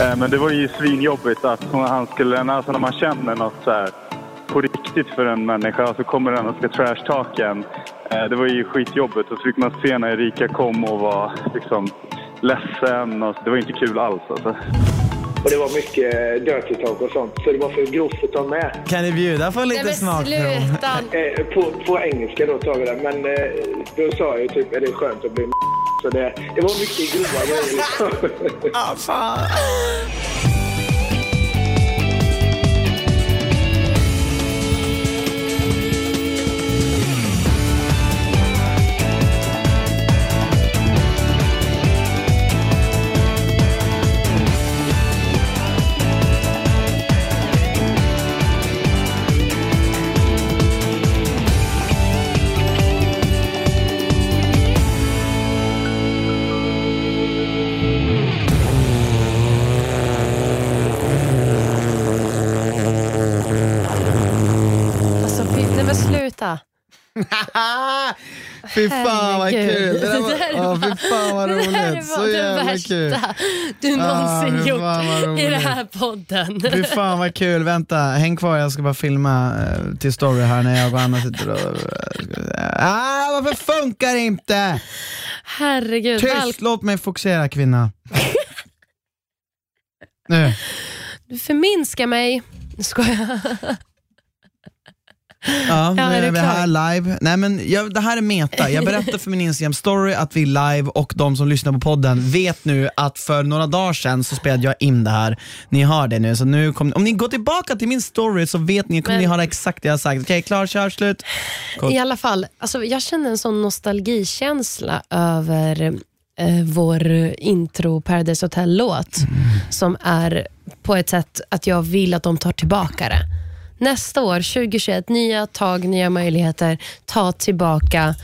Eh, Men det var ju svinjobbigt att han skulle, alltså när man känner något så här på riktigt för en människa så kommer den och ska trashtalka en. Eh, Det var ju skitjobbigt och så fick man se när Erika kom och var liksom ledsen och det var inte kul alls alltså. Och det var mycket dirty talk och sånt, så det var för grovt att ta med. Kan ni bjuda på Nej lite men smakprov? sluta. Eh, på, på engelska då tar vi det, men då sa jag ju typ, är det skönt att bli så det, det var mycket grova grejer. Liksom. Ah, fan. Fy fan vad kul. Det där var, Det där var- fy fan vad Det här roligt. var Så det värsta kul. du någonsin fy gjort i roligt. den här podden. Fy fan vad kul. Vänta, häng kvar. Jag ska bara filma eh, till story här när jag och Anna sitter och... Ah, varför funkar det inte? Herregud. Tyst, Allt, låt mig fokusera kvinna. Nu. du förminskar mig. Skojar. Ja, nu är är vi klar? här live. Nej, men jag, det här är meta. Jag berättar för min Instagram story att vi är live och de som lyssnar på podden vet nu att för några dagar sedan så spelade jag in det här. Ni har det nu. Så nu kom, om ni går tillbaka till min story så vet ni, kommer Men- ni höra exakt det jag har sagt. Okej, klar, kör, slut. Cool. I alla fall, alltså, jag känner en sån nostalgikänsla över eh, vår intro Paradise Hotel-låt som är på ett sätt att jag vill att de tar tillbaka det. Nästa år, 2021, nya tag, nya möjligheter. Ta tillbaka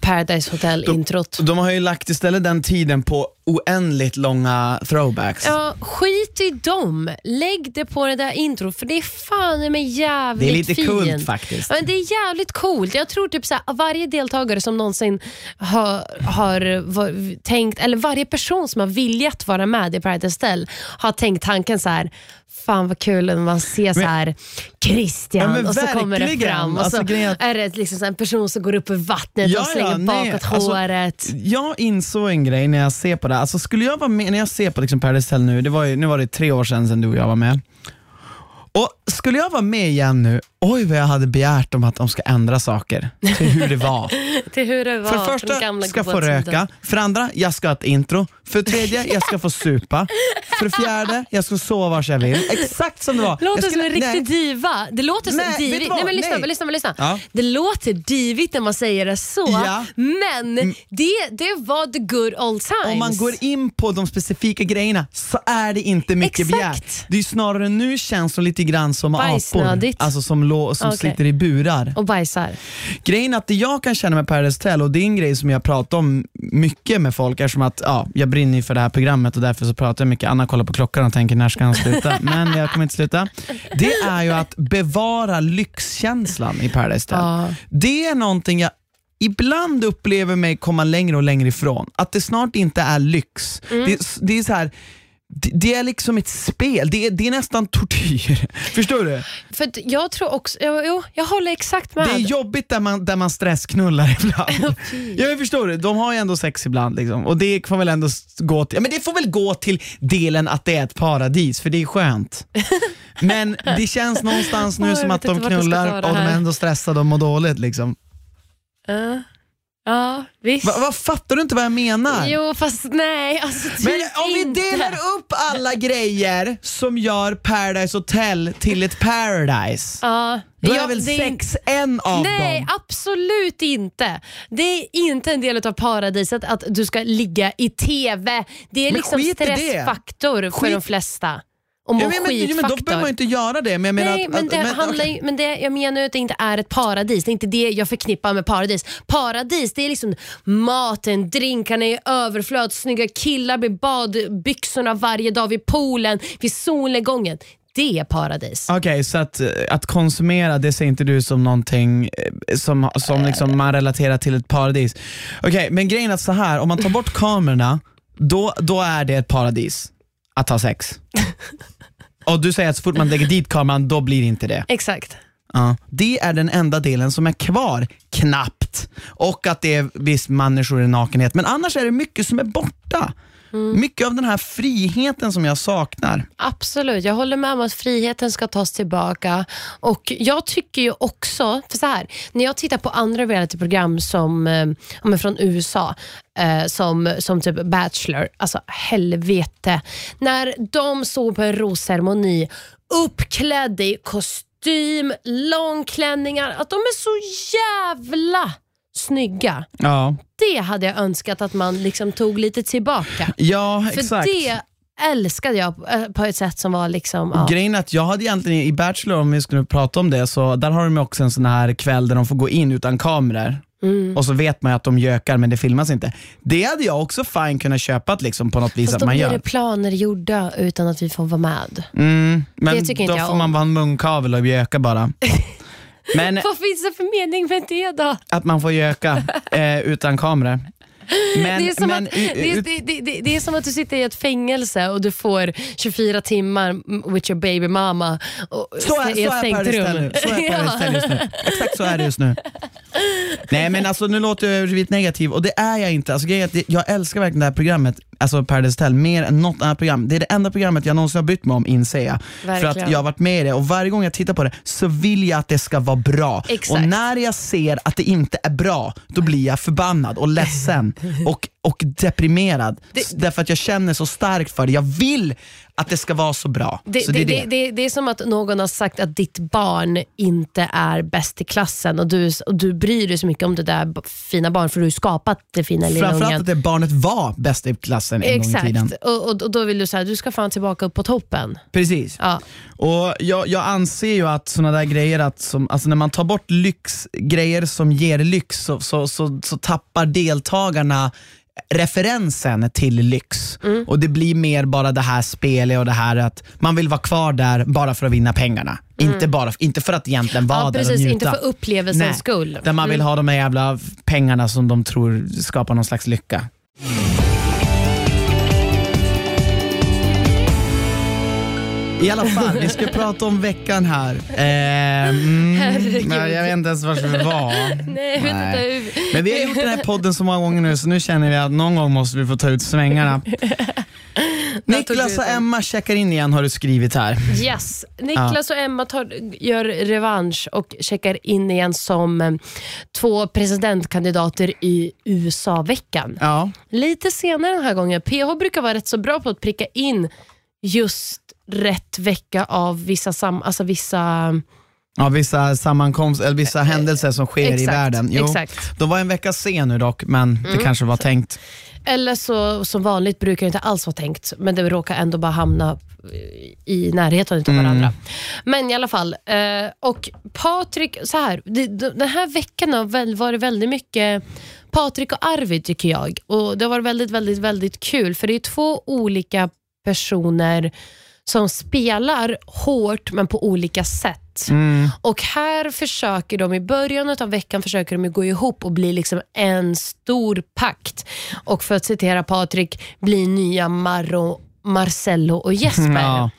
Paradise Hotel-introt. De har ju lagt istället den tiden på oändligt långa throwbacks. Ja, skit i dem. Lägg det på det där intro för det är fan mig jävligt det är lite fint. kult faktiskt. Ja, men det är jävligt coolt. Jag tror typ såhär, varje deltagare som någonsin har, har var, tänkt, eller varje person som har viljat vara med i Paradise Hotel har tänkt tanken så här. Fan vad kul när man ser så här Christian Ja, men och så kommer det fram och Alltså, så är det liksom en person som går upp ur vattnet Ja, och slänger ja, nej, bakåt alltså, håret. Jag insåg en grej när jag ser på det. Alltså, skulle jag vara med, när jag ser på liksom Paradise Hotel nu, det var ju, nu var det tre år sedan, sedan du och jag var med. Och Skulle jag vara med igen nu, oj vad jag hade begärt om att de ska ändra saker till hur det var. Till hur det var För det första, ska goda få röka. För andra, jag ska ha ett intro. För tredje, jag ska få supa. För det fjärde, jag ska sova var jag vill. Exakt som det var. Låter Jag som skulle- en riktig nej. diva. Det låter Nej, du divigt. Nej, men lyssna, Nej. lyssna, lyssna. Ja. Det låter divigt när man säger det så, Ja. men det, det var the good old times. Om man går in på de specifika grejerna så är det inte mycket Exakt. begärt. Det är snarare nu känns de lite grann som apor. Alltså som, lå, som Okej. sitter i burar. Och bajsar. Grejen är att det jag kan känna med Paradise Hotel, och det är en grej som jag pratar om mycket med folk eftersom att ja, jag brinner ju för det här programmet och därför så pratar jag mycket. Anna kollar på klockan och tänker när ska han sluta? Men jag kommer inte sluta. Det är ju att bevara lyxkänslan i Paradise Hotel. Ja. Det är någonting jag ibland upplever mig komma längre och längre ifrån. Att det snart inte är lyx. Mm. Det, det är så här det, det är liksom ett spel, det är, det är nästan tortyr. Förstår du? För jag tror också, jo, jo, jag håller exakt med. Det är jobbigt där man, där man stressknullar ibland. ja, jag förstår det, de har ju ändå sex ibland liksom. och det får väl ändå gå till, ja, men det får väl gå till delen att det är ett paradis, för det är skönt. Men det känns någonstans nu som att de knullar och de är ändå stressade och mår dåligt. Liksom. Ja. Ja, visst. Va, vad fattar du inte vad jag menar? Jo, fast nej. Alltså, typ Men om vi delar upp alla grejer som gör Paradise Hotel till ett paradise, Ja. då Ja, är väl det är- sex en av Nej, dem? absolut inte. Det är inte en del av paradiset att du ska ligga i TV. Det är Men liksom stressfaktor för Skit- de flesta. Och må Ja, men, men, men, då behöver man inte göra det. Men jag menar Nej, att, men att, det men, handlar ju, men det, jag menar att det inte är ett paradis. Det är inte det jag förknippar med paradis. Paradis, det är liksom maten, drinkarna i överflöd, snygga killar vid badbyxorna varje dag, vid poolen, vid solnedgången. Det är paradis. Okej, så att, eh, att konsumera, det ser inte du som någonting eh, som, som liksom man relaterar till ett paradis. Okej, men grejen är så här, om man tar bort kamerorna, då, då är det ett paradis. att ha sex. Och du säger att så fort man lägger dit kameran, då blir det inte det. Exakt. Ja. Det är den enda delen som är kvar, knappt. Och att det är visst människor i nakenhet, men annars är det mycket som är borta. Mycket av den här friheten som jag saknar. Absolut, jag håller med om att friheten ska tas tillbaka. Och Jag tycker ju också, för så här, när jag tittar på andra realityprogram som, eh, från USA, eh, som, som typ Bachelor, alltså helvete. När de såg på en rosceremoni uppklädda i kostym, långklänningar, att de är så jävla snygga. Ja, Det hade jag önskat att man liksom tog lite tillbaka. ja För exakt. det älskade jag eh, på ett sätt som var liksom... Ja. Grejen är att jag hade egentligen i Bachelor, om vi skulle prata om det, så där har de också en sån här kväll där de får gå in utan kameror. Mm. Och så vet man ju att de gökar men det filmas inte. Det hade jag också fine kunnat köpa liksom, på något vis Fast att då man blir gör. det planer gjorda utan att vi får vara med. Mm, men Det tycker inte då jag får om. man vara en munkavel och göka bara. Men Vad finns det för mening med det då? att man får göka eh, utan kameror. Men, det, är som men, att, det, det, det, är som att du sitter i ett fängelse och du får 24 timmar with your baby mama och, Så är, i så ett är stängt rum. Så är Hotel just nu. Exakt så är det just nu. Nej men alltså nu låter jag överdrivet negativ och det är jag inte. Alltså, grejen jag älskar verkligen det här programmet, alltså Paradise Hotel, mer än något annat program. Det är det enda programmet jag någonsin har bytt mig om inser jag. För att Verkligen. jag har varit med i det och varje gång jag tittar på det så vill jag att det ska vara bra. Exakt. Och när jag ser att det inte är bra, då blir jag förbannad och ledsen och, och deprimerad. S- Därför att jag känner så starkt för det. Jag vill att det ska vara så bra. Det, så det, det är det, det, det är som att någon har sagt att ditt barn inte är bäst i klassen och du, och du bryr dig så mycket om det där fina barnet för du har skapat det fina lilla Framförallt ungen. att det barnet var bäst i klassen en gång i tiden. Exakt, och, och, och då vill du säga du ska fan tillbaka upp på toppen. Precis. Ja. Och jag, jag anser ju att såna där grejer, att som, alltså när man tar bort lyxgrejer som ger lyx så, så, så, så tappar deltagarna referensen till lyx. Mm. Och det blir mer bara det här spelet och det här att man vill vara kvar där bara för att vinna pengarna. Inte, bara, inte för att egentligen vara Mm. Ja, där precis, och njuta. inte för upplevelsens Nej, skull. Där man vill ha de här jävla pengarna som de tror skapar någon slags lycka. I alla fall, vi ska prata om veckan här. Eh, mm, jag vet inte ens var vi var. Nej, jag vet Nej. inte. Men vi har gjort den här podden så många gånger nu så nu känner vi att någon gång måste vi få ta ut svängarna. Niklas och. Emma checkar in igen har du skrivit här. Yes. Niklas och Emma tar, gör revansch och checkar in igen som eh, två presidentkandidater i USA-veckan. Ja, Lite senare den här gången. PH brukar vara rätt så bra på att pricka in just rätt vecka av vissa, sam, alltså vissa ja vissa sammankomster, eller vissa händelser som sker i Eh, exakt, världen. exakt. De var en vecka sen nu dock, men Mm. det kanske var tänkt. Eller så som vanligt brukar det inte alls vara tänkt, men det råkar ändå bara hamna i närheten av varandra. Men i alla fall. Eh, och Patrik, så här, den här veckan har varit väldigt mycket Patrik och Arvid tycker jag. Och Det har varit väldigt, väldigt, väldigt kul för det är två olika personer som spelar hårt men på olika sätt. Mm. Och här försöker de i början av veckan försöker de gå ihop och bli liksom en stor pakt. Och för att citera Patrik, bli nya Marro, Marcello och Jesper. Ja,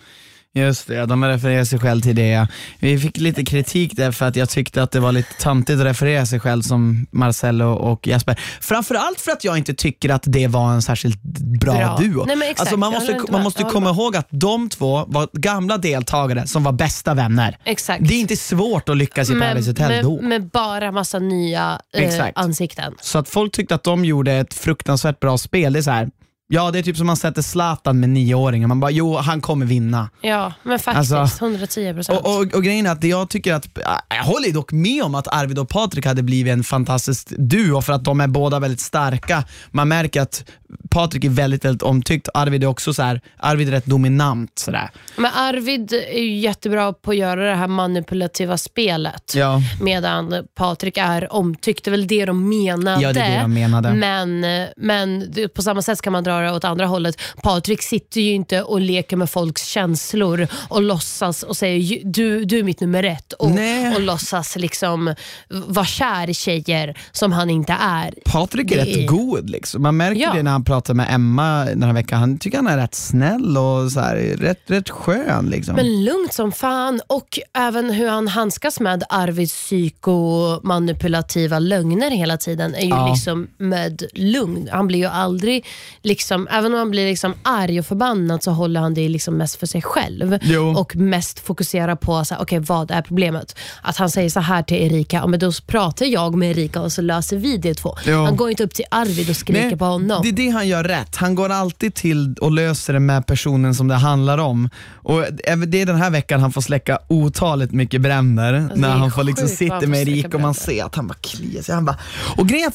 just det. De refererar sig själv till det. Vi fick lite kritik där för att jag tyckte att det var lite tantigt att referera sig själv som Marcello och Jesper. Framförallt för att jag inte tycker att det var en särskilt bra, Bra. duo. Nej, men exakt. alltså man måste, man måste komma ihåg att de två var gamla deltagare som var bästa vänner. Exakt. Det är inte svårt att lyckas i Paradise med, Hotel med, då. med bara massa nya eh, ansikten. Så att folk tyckte att de gjorde ett fruktansvärt bra spel. Det är så här. Ja, det är typ som man sätter Zlatan med nioåringar. Man bara, jo han kommer vinna. Ja, men faktiskt. Alltså, 110 procent. Och, och, och grejen är att jag tycker att, jag håller dock med om att Arvid och Patrik hade blivit en fantastisk duo för att de är båda väldigt starka. Man märker att Patrik är väldigt, väldigt omtyckt. Arvid är också så här, Arvid är rätt dominant. Sådär. Men Arvid är ju jättebra på att göra det här manipulativa spelet. Ja. Medan Patrik är omtyckt. Det är väl det de menade. Ja, det är det de menade. Men, men på samma sätt kan man dra det åt andra hållet. Patrik sitter ju inte och leker med folks känslor och låtsas och säger "Ju- du, du är mitt nummer ett och, Nej. och låtsas liksom vara kär i tjejer som han inte är. Patrik är Det rätt är- god. Liksom. Man märker Ja. det när han pratar med Emma den här veckan. Han tycker han är rätt snäll och så här, rätt, rätt skön. Liksom. Men lugnt som fan och även hur han handskas med Arvids psykomanipulativa lögner hela tiden är ju Ja. liksom med lugn. Han blir ju aldrig, liksom, även om han blir liksom arg och förbannad så håller han det liksom mest för sig själv Jo. och mest fokuserar på så här, okay, vad är problemet. Att han säger så här till Erika, ja, men då pratar jag med Erika och så löser vi det två. Jo. Han går inte upp till Arvid och skriker Nej, på honom. Det är det han gör rätt. Han går alltid till och löser det med personen som det handlar om. Och Det är den här veckan han får släcka otaligt mycket bränder. Alltså, när är han får liksom sitta med Erika och man ser att han bara kliar sig. Han bara, och grejen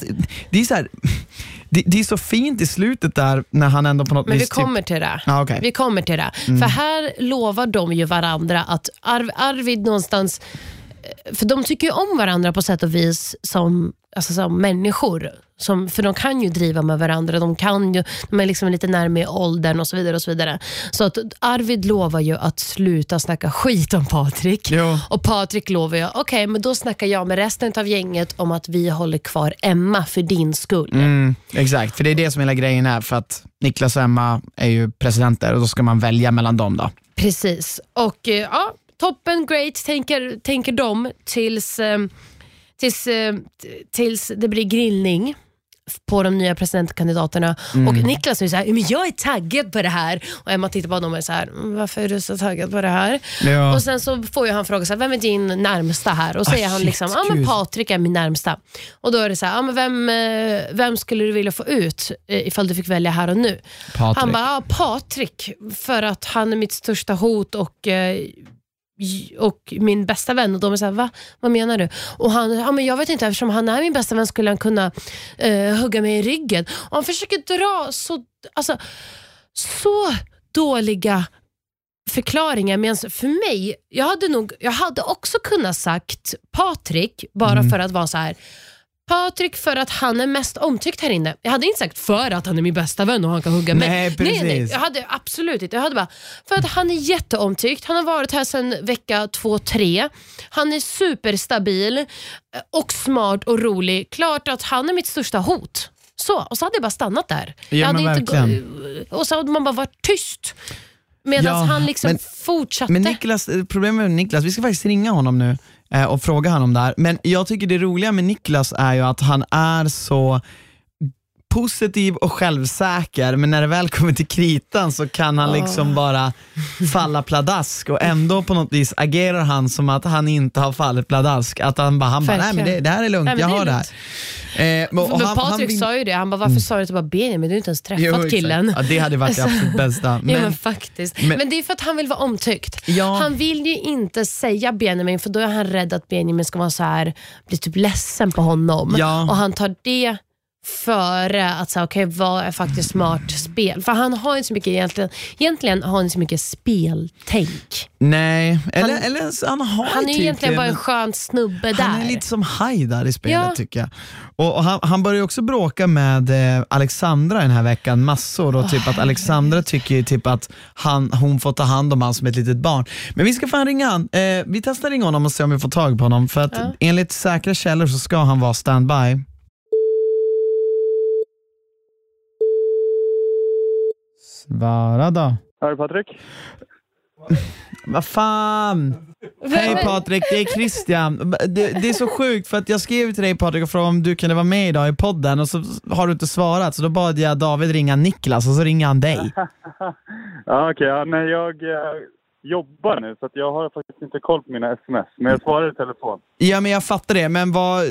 det är, så här, det, det är så fint i slutet där när han ändå på något Men vi vis... kommer till det. Ja, okej. Vi kommer till det. För här lovar de ju varandra att Arv, Arvid någonstans... eh, För de tycker ju om varandra på sätt och vis som, alltså som människor. Som, för de kan ju driva med varandra, de, kan ju, de är liksom lite närmare åldern och så vidare. och Så vidare. Så att Arvid lovar ju att sluta snacka skit om Patrik. Jo. Och Patrik lovar ju, okej men då snackar jag med resten av gänget om att vi håller kvar Emma för din skull. Mm, exakt, för det är det som hela grejen är. För att Niklas och Emma är ju presidenter och då ska man välja mellan dem. då. Precis. Och eh, ja, toppen, great, tänker, tänker de tills, eh, tills, eh, tills det blir grillning på de nya presidentkandidaterna. Mm. Och Niklas är så här, men jag är taggad på det här. Och Emma tittar på honom och är så här, "Mm, varför är du så taggad på det här? Ja. Och Sen så får ju han fråga, så här, vem är din närmsta här? Och så Ah, säger han shit, liksom, ja men. Patrik är min närmsta. Och då är det så här, ja, men vem, eh, vem skulle du vilja få ut eh, ifall du fick välja här och nu? Patrik. Han bara, ja, Patrik, för att han är mitt största hot och, eh, och min bästa vän. Och de är såhär, va? Vad menar du? Och han, ja, men jag vet inte, eftersom han är min bästa vän skulle han kunna eh, hugga mig i ryggen. Och han försöker dra så, alltså, så dåliga förklaringar. Men för mig, jag hade, nog, jag hade också kunnat sagt Patrik, bara Mm. för att vara så här. Patrik för att han är mest omtyckt här inne. Jag hade inte sagt för att han är min bästa vän och han kan hugga mig. Nej, nej, nej, precis. jag hade absolut inte. Jag hade bara, för att han är jätteomtyckt. Han har varit här sedan vecka två, tre. Han är superstabil eh, och smart och rolig. Klart att han är mitt största hot. Så, och så hade jag bara stannat där. Ja, jag hade men inte verkligen. gå- och så hade man bara varit tyst. Medan Ja, han liksom men- fortsatte. Men Niklas, eh, problemet med Niklas, vi ska faktiskt ringa honom nu eh, Eh, och fråga honom där. Men jag tycker det roliga med Niklas är ju att han är så positiv och självsäker, men när det väl kommer till kritan så kan han liksom bara falla pladask och ändå på något vis agerar han som att han inte har fallit pladask. Att han bara, han bara nej men det, det här är lugnt, Nej, jag har det här. Eh, men- men han- Patrik han sa ju det, han bara varför sa du inte bara Benjamin, du har inte ens träffat Jo, killen. Ja, det hade varit det absolut bästa. ja, men Men, faktiskt. men- Men, det är för att han vill vara omtyckt. Ja. Han vill ju inte säga Benjamin för då är han rädd att Benjamin ska vara så här, bli typ ledsen på honom. Ja. Och han tar det före att säga, okej vad är faktiskt smart spel? För han har inte så mycket egentligen, egentligen har han inte så mycket speltänk. nej, eller, Han- eller han har Han är typ egentligen bara en skön snubbe där. Han är lite som Haidar i spelet Ja. tycker jag. Och, och han, han börjar också bråka med eh, Alexandra den här veckan massor och typ att Alexandra tycker typ att han, hon får ta hand om honom som ett litet barn. Men vi ska fan ringa han. Eh, vi testar ringa honom och se om vi får tag på honom för att Ja. enligt säkra källor så ska han vara standby. Svara då. Är det Patrik? Vad fan! Hej Patrik, det är Christian. Det, det är så sjukt för att jag skrev till dig Patrik och frågade om du kunde vara med idag i podden och så har du inte svarat så då bad jag David ringa Niklas och så ringer han dig. Ja, okej. ja, nej, jag eh, jobbar nu så att jag har faktiskt inte koll på mina sms. Men jag svarar i telefon. Ja men jag fattar det, men vad,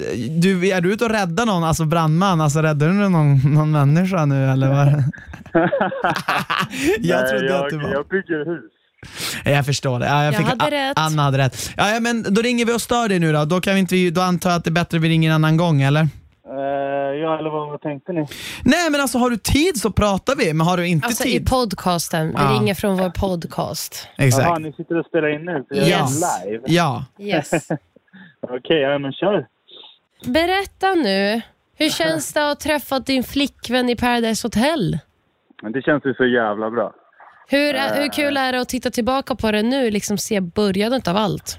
du, är du ute och räddar någon, alltså brandman, alltså räddar du någon, någon människa nu eller vad? jag Nej, trodde jag, att du var... jag bygger hus. Jag förstår det. Ja, jag Jag fick, hade rätt. Anna hade rätt. Ja, ja, men då ringer vi och stör dig nu då. Då, kan vi inte, då antar jag att det är bättre vi ringer en annan gång, eller? Eh, ja, eller vad, tänkte ni? Nej men alltså har du tid så pratar vi, men har du inte Alltså i tid? podcasten, vi Ja. ringer från vår podcast. Exakt. Jaha, ni sitter och spelar in nu? Så jag Yes. är live? Ja. Yes. Okej, ja, men kör. Berätta nu, hur känns det att ha träffat din flickvän i Paradise Hotel? Men det känns ju så jävla bra. Hur, hur kul är det att titta tillbaka på det nu, liksom se början av allt?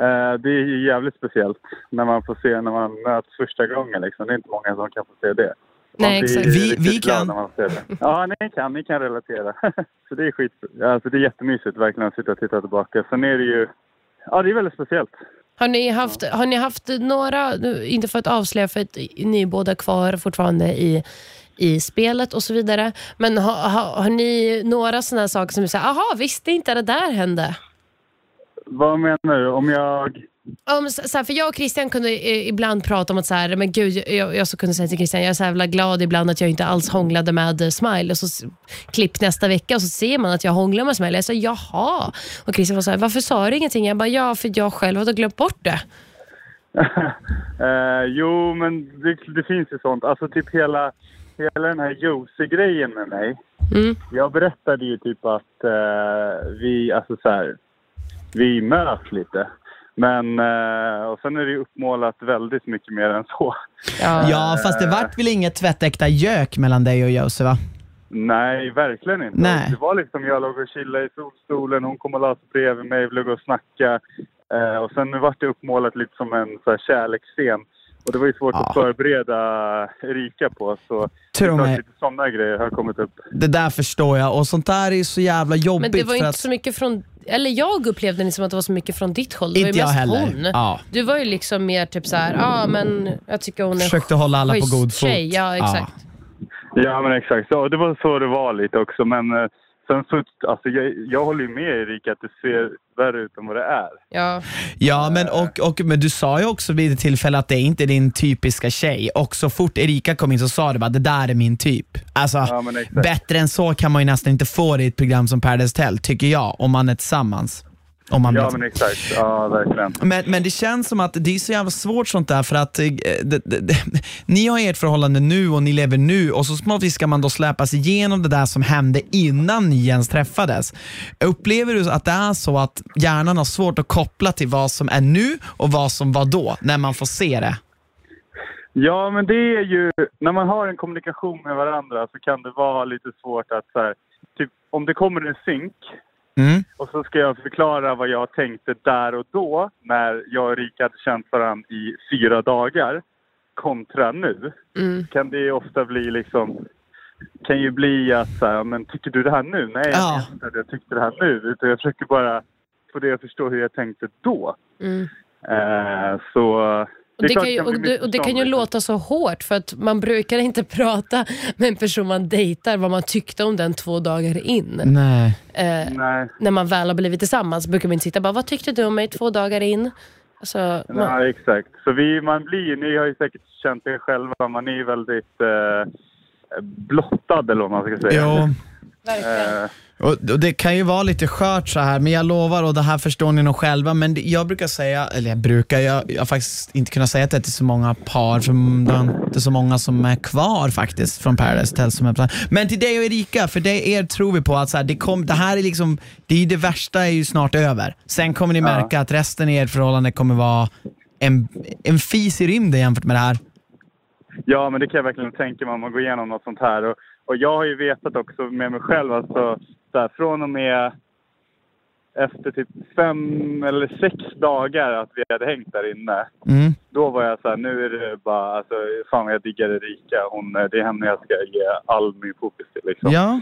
Eh, det är ju jävligt speciellt när man får se när man möts första gången. Liksom. Det är inte många som kan få se det. Nej, exakt. Vi- vi kan. Ja, ni kan. Ni kan relatera. så det är skit. Alltså, det är jättemysigt verkligen att sitta och titta tillbaka. Sen är det ju... Ja, det är väldigt speciellt. Har ni haft, har ni haft några, inte för att avslöja för att ni är båda kvar fortfarande i, i spelet och så vidare, men har, har, har ni några sådana saker som du säger, aha, visste inte det där hände? Vad menar du? Om jag... Om, så, här, för jag och Christian kunde eh, ibland prata om att så här, men gud, jag, jag så kunde säga till Christian, jag är så jävla glad ibland att jag inte alls hånglade med Smile. Och så klipp nästa vecka och så ser man att jag hånglar med Smile. Jag sa jaha. Och Christian var så här, varför sa du ingenting? Jag bara, ja för jag själv hade glömt bort det. Eh, jo, men det, det finns ju sånt. Alltså typ hela, hela den här Josie-grejen med mig. Mm. Jag berättade ju typ att eh, vi, alltså så här, vi möts lite. Men, eh, och sen är det ju uppmålat väldigt mycket mer än så. Ja. Ja, fast det vart väl inget tvättäkta gök mellan dig och Josie va? Nej, verkligen inte. Nej. Det var liksom, jag låg och chillade i solstolen, hon kom och la sig bredvid mig, vi låg och snackade. Eh, och sen vart det uppmålat lite som en så här, kärleksscen. Och det var ju svårt Ja. att förbereda Erika på. Så det är lite sådana grejer har kommit upp. Det där förstår jag och sånt där är ju så jävla jobbigt. Men det var ju inte att, så mycket från, eller jag upplevde det som att det var så mycket från ditt håll. Det var Inte ju jag mest heller. hon. Ja. Du var ju liksom mer typ så här, ja men jag tycker hon är Försökte hålla alla på god fot. Tjej. Ja, exakt. Ja, men exakt. Ja, det var så det var lite också. Men eh, sen så, alltså, jag, jag håller ju med Erika att det ser värre ut än vad det är. Ja. Ja, men, och, och, men du sa ju också vid ett tillfälle att det inte är din typiska tjej. Och så fort Erika kom in så sa du bara, det där är min typ. Alltså, Ja, bättre än så kan man ju nästan inte få det i ett program som Paradise Hotel, tycker jag, om man är tillsammans. Om man Ja, men exakt. Ja, verkligen. Men, men det känns som att det är så jävla svårt sånt där för att eh, det, det, det, ni har ert förhållande nu och ni lever nu och så smått ska man då släpas igenom det där som hände innan ni ens träffades. Upplever du att det är så att hjärnan har svårt att koppla till vad som är nu och vad som var då, när man får se det? Ja, men det är ju... När man har en kommunikation med varandra så kan det vara lite svårt att så här, typ, om det kommer en synk Mm. och så ska jag förklara vad jag tänkte där och då när jag och Erika hade känt varandra i fyra dagar kontra nu. Mm. Kan det ofta bli liksom... kan ju bli att så här, men tycker du det här nu? Nej, jag Ja. menar inte att jag tyckte det här nu. Utan jag försöker bara få det att förstå hur jag tänkte då. Mm. Eh, så... Och det, klart kan ju, och, det, och det kan ju låta så hårt för att man brukar inte prata med en person man dejtar vad man tyckte om den två dagar in. Nej. Eh. Nej. när man väl har blivit tillsammans brukar man inte sitta bara, vad tyckte du om mig två dagar in? Alltså, man, Ja, exakt. Så vi, man blir, ni har ju säkert känt det själva, man är ju väldigt eh, blottad eller vad man ska säga. Jo. Verkligen. Eh, Och, Det kan ju vara lite skört så här, men jag lovar, och det här förstår ni nog själva, men jag brukar säga, eller jag brukar, jag, jag har faktiskt inte kunnat säga det till så många par, för det är inte så många som är kvar faktiskt från Paradise Hotel. Som är, men till dig och Erika, för det er tror vi på att så här, det, kom, det här är liksom, det, är det värsta är ju snart över. Sen kommer ni märka att resten i ert förhållande kommer vara en, en fis i rymden jämfört med det här. ja, men det kan jag verkligen tänka mig om man går igenom något sånt här. Och, och jag har ju vetat också med mig själv, alltså, så här, från och med efter typ fem eller sex dagar att vi hade hängt där inne. Mm. Då var jag så här, nu är det bara, alltså, fan jag diggar Erika. Hon, det är henne jag ska ge all min fokus till liksom. Ja.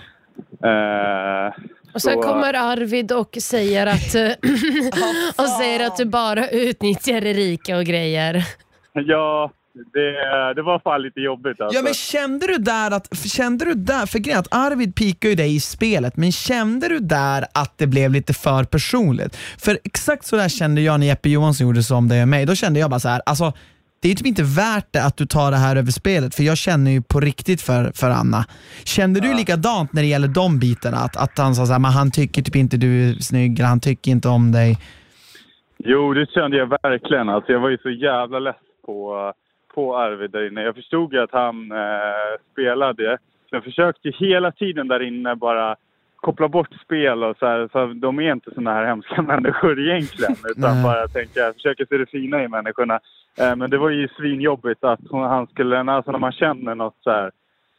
Eh, och sen så- kommer Arvid och säger att, eh, och säger att du bara utnyttjar Erika och grejer. Ja, det, det var fan lite jobbigt alltså. Ja men kände du där att, kände du där, för grejen att Arvid pikar ju dig i spelet, men kände du där att det blev lite för personligt? För exakt så där kände jag när Jeppe Johansson gjorde så om dig och mig. Då kände jag bara så här, alltså det är typ inte värt det att du tar det här över spelet, för jag känner ju på riktigt för, för Anna. Kände du likadant när det gäller de bitarna? Att, att han sa såhär, men han tycker typ inte du är snygg, eller han tycker inte om dig. Jo, det kände jag verkligen. Alltså, jag var ju så jävla less på, på Arvid där inne. Jag förstod ju att han eh, spelade. Jag försökte hela tiden där inne bara koppla bort spel och så här. Så de är inte såna här hemska människor egentligen. Utan Nej. bara tänka, försöka se det fina i människorna. Eh, men det var ju svinjobbigt att hon, han skulle, alltså när man känner något så här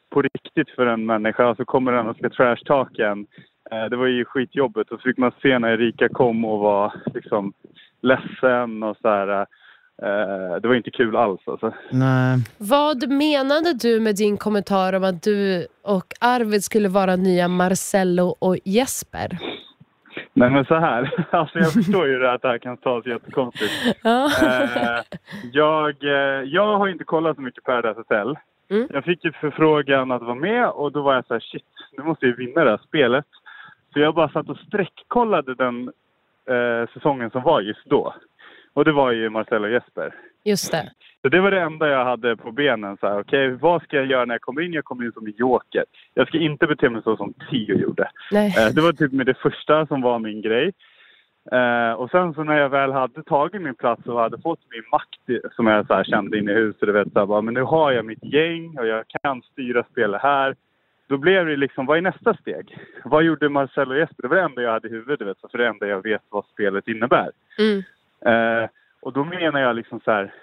på riktigt för en människa. Så kommer den och ska trashtalka en. Eh, det var ju skitjobbigt och så fick man se när Erika kom och var liksom ledsen och så här. Eh, det var inte kul alls alltså. Nej. Vad menade du med din kommentar om att du och Arvid skulle vara nya Marcello och Jesper? Nej men så här, alltså jag förstår ju att det här kan tas jättekonstigt. Ja. Eh, jag, eh, jag har inte kollat så mycket Paradise Hotel. Mm. Jag fick ju förfrågan att vara med och då var jag så här, shit, nu måste jag vinna det här spelet. Så jag bara satt och sträckkollade den eh, säsongen som var just då. Och det var ju Marcel och Jesper. Just det. Så det var det enda jag hade på benen. Så här, okej, vad ska jag göra när jag kommer in? Jag kommer in som en joker. Jag ska inte bete mig så som Tio gjorde. Nej. Eh, det var typ med det första som var min grej. Eh, och sen så när jag väl hade tagit min plats och hade fått min makt som jag så kände inne i huset, du vet, så här, bara, men nu har jag mitt gäng och jag kan styra spelet här. Då blev det liksom, vad är nästa steg? Vad gjorde Marcel och Jesper? Det var det enda jag hade i huvudet, vet, för det enda jag vet vad spelet innebär. Mm. Eh, och då menar jag liksom så här,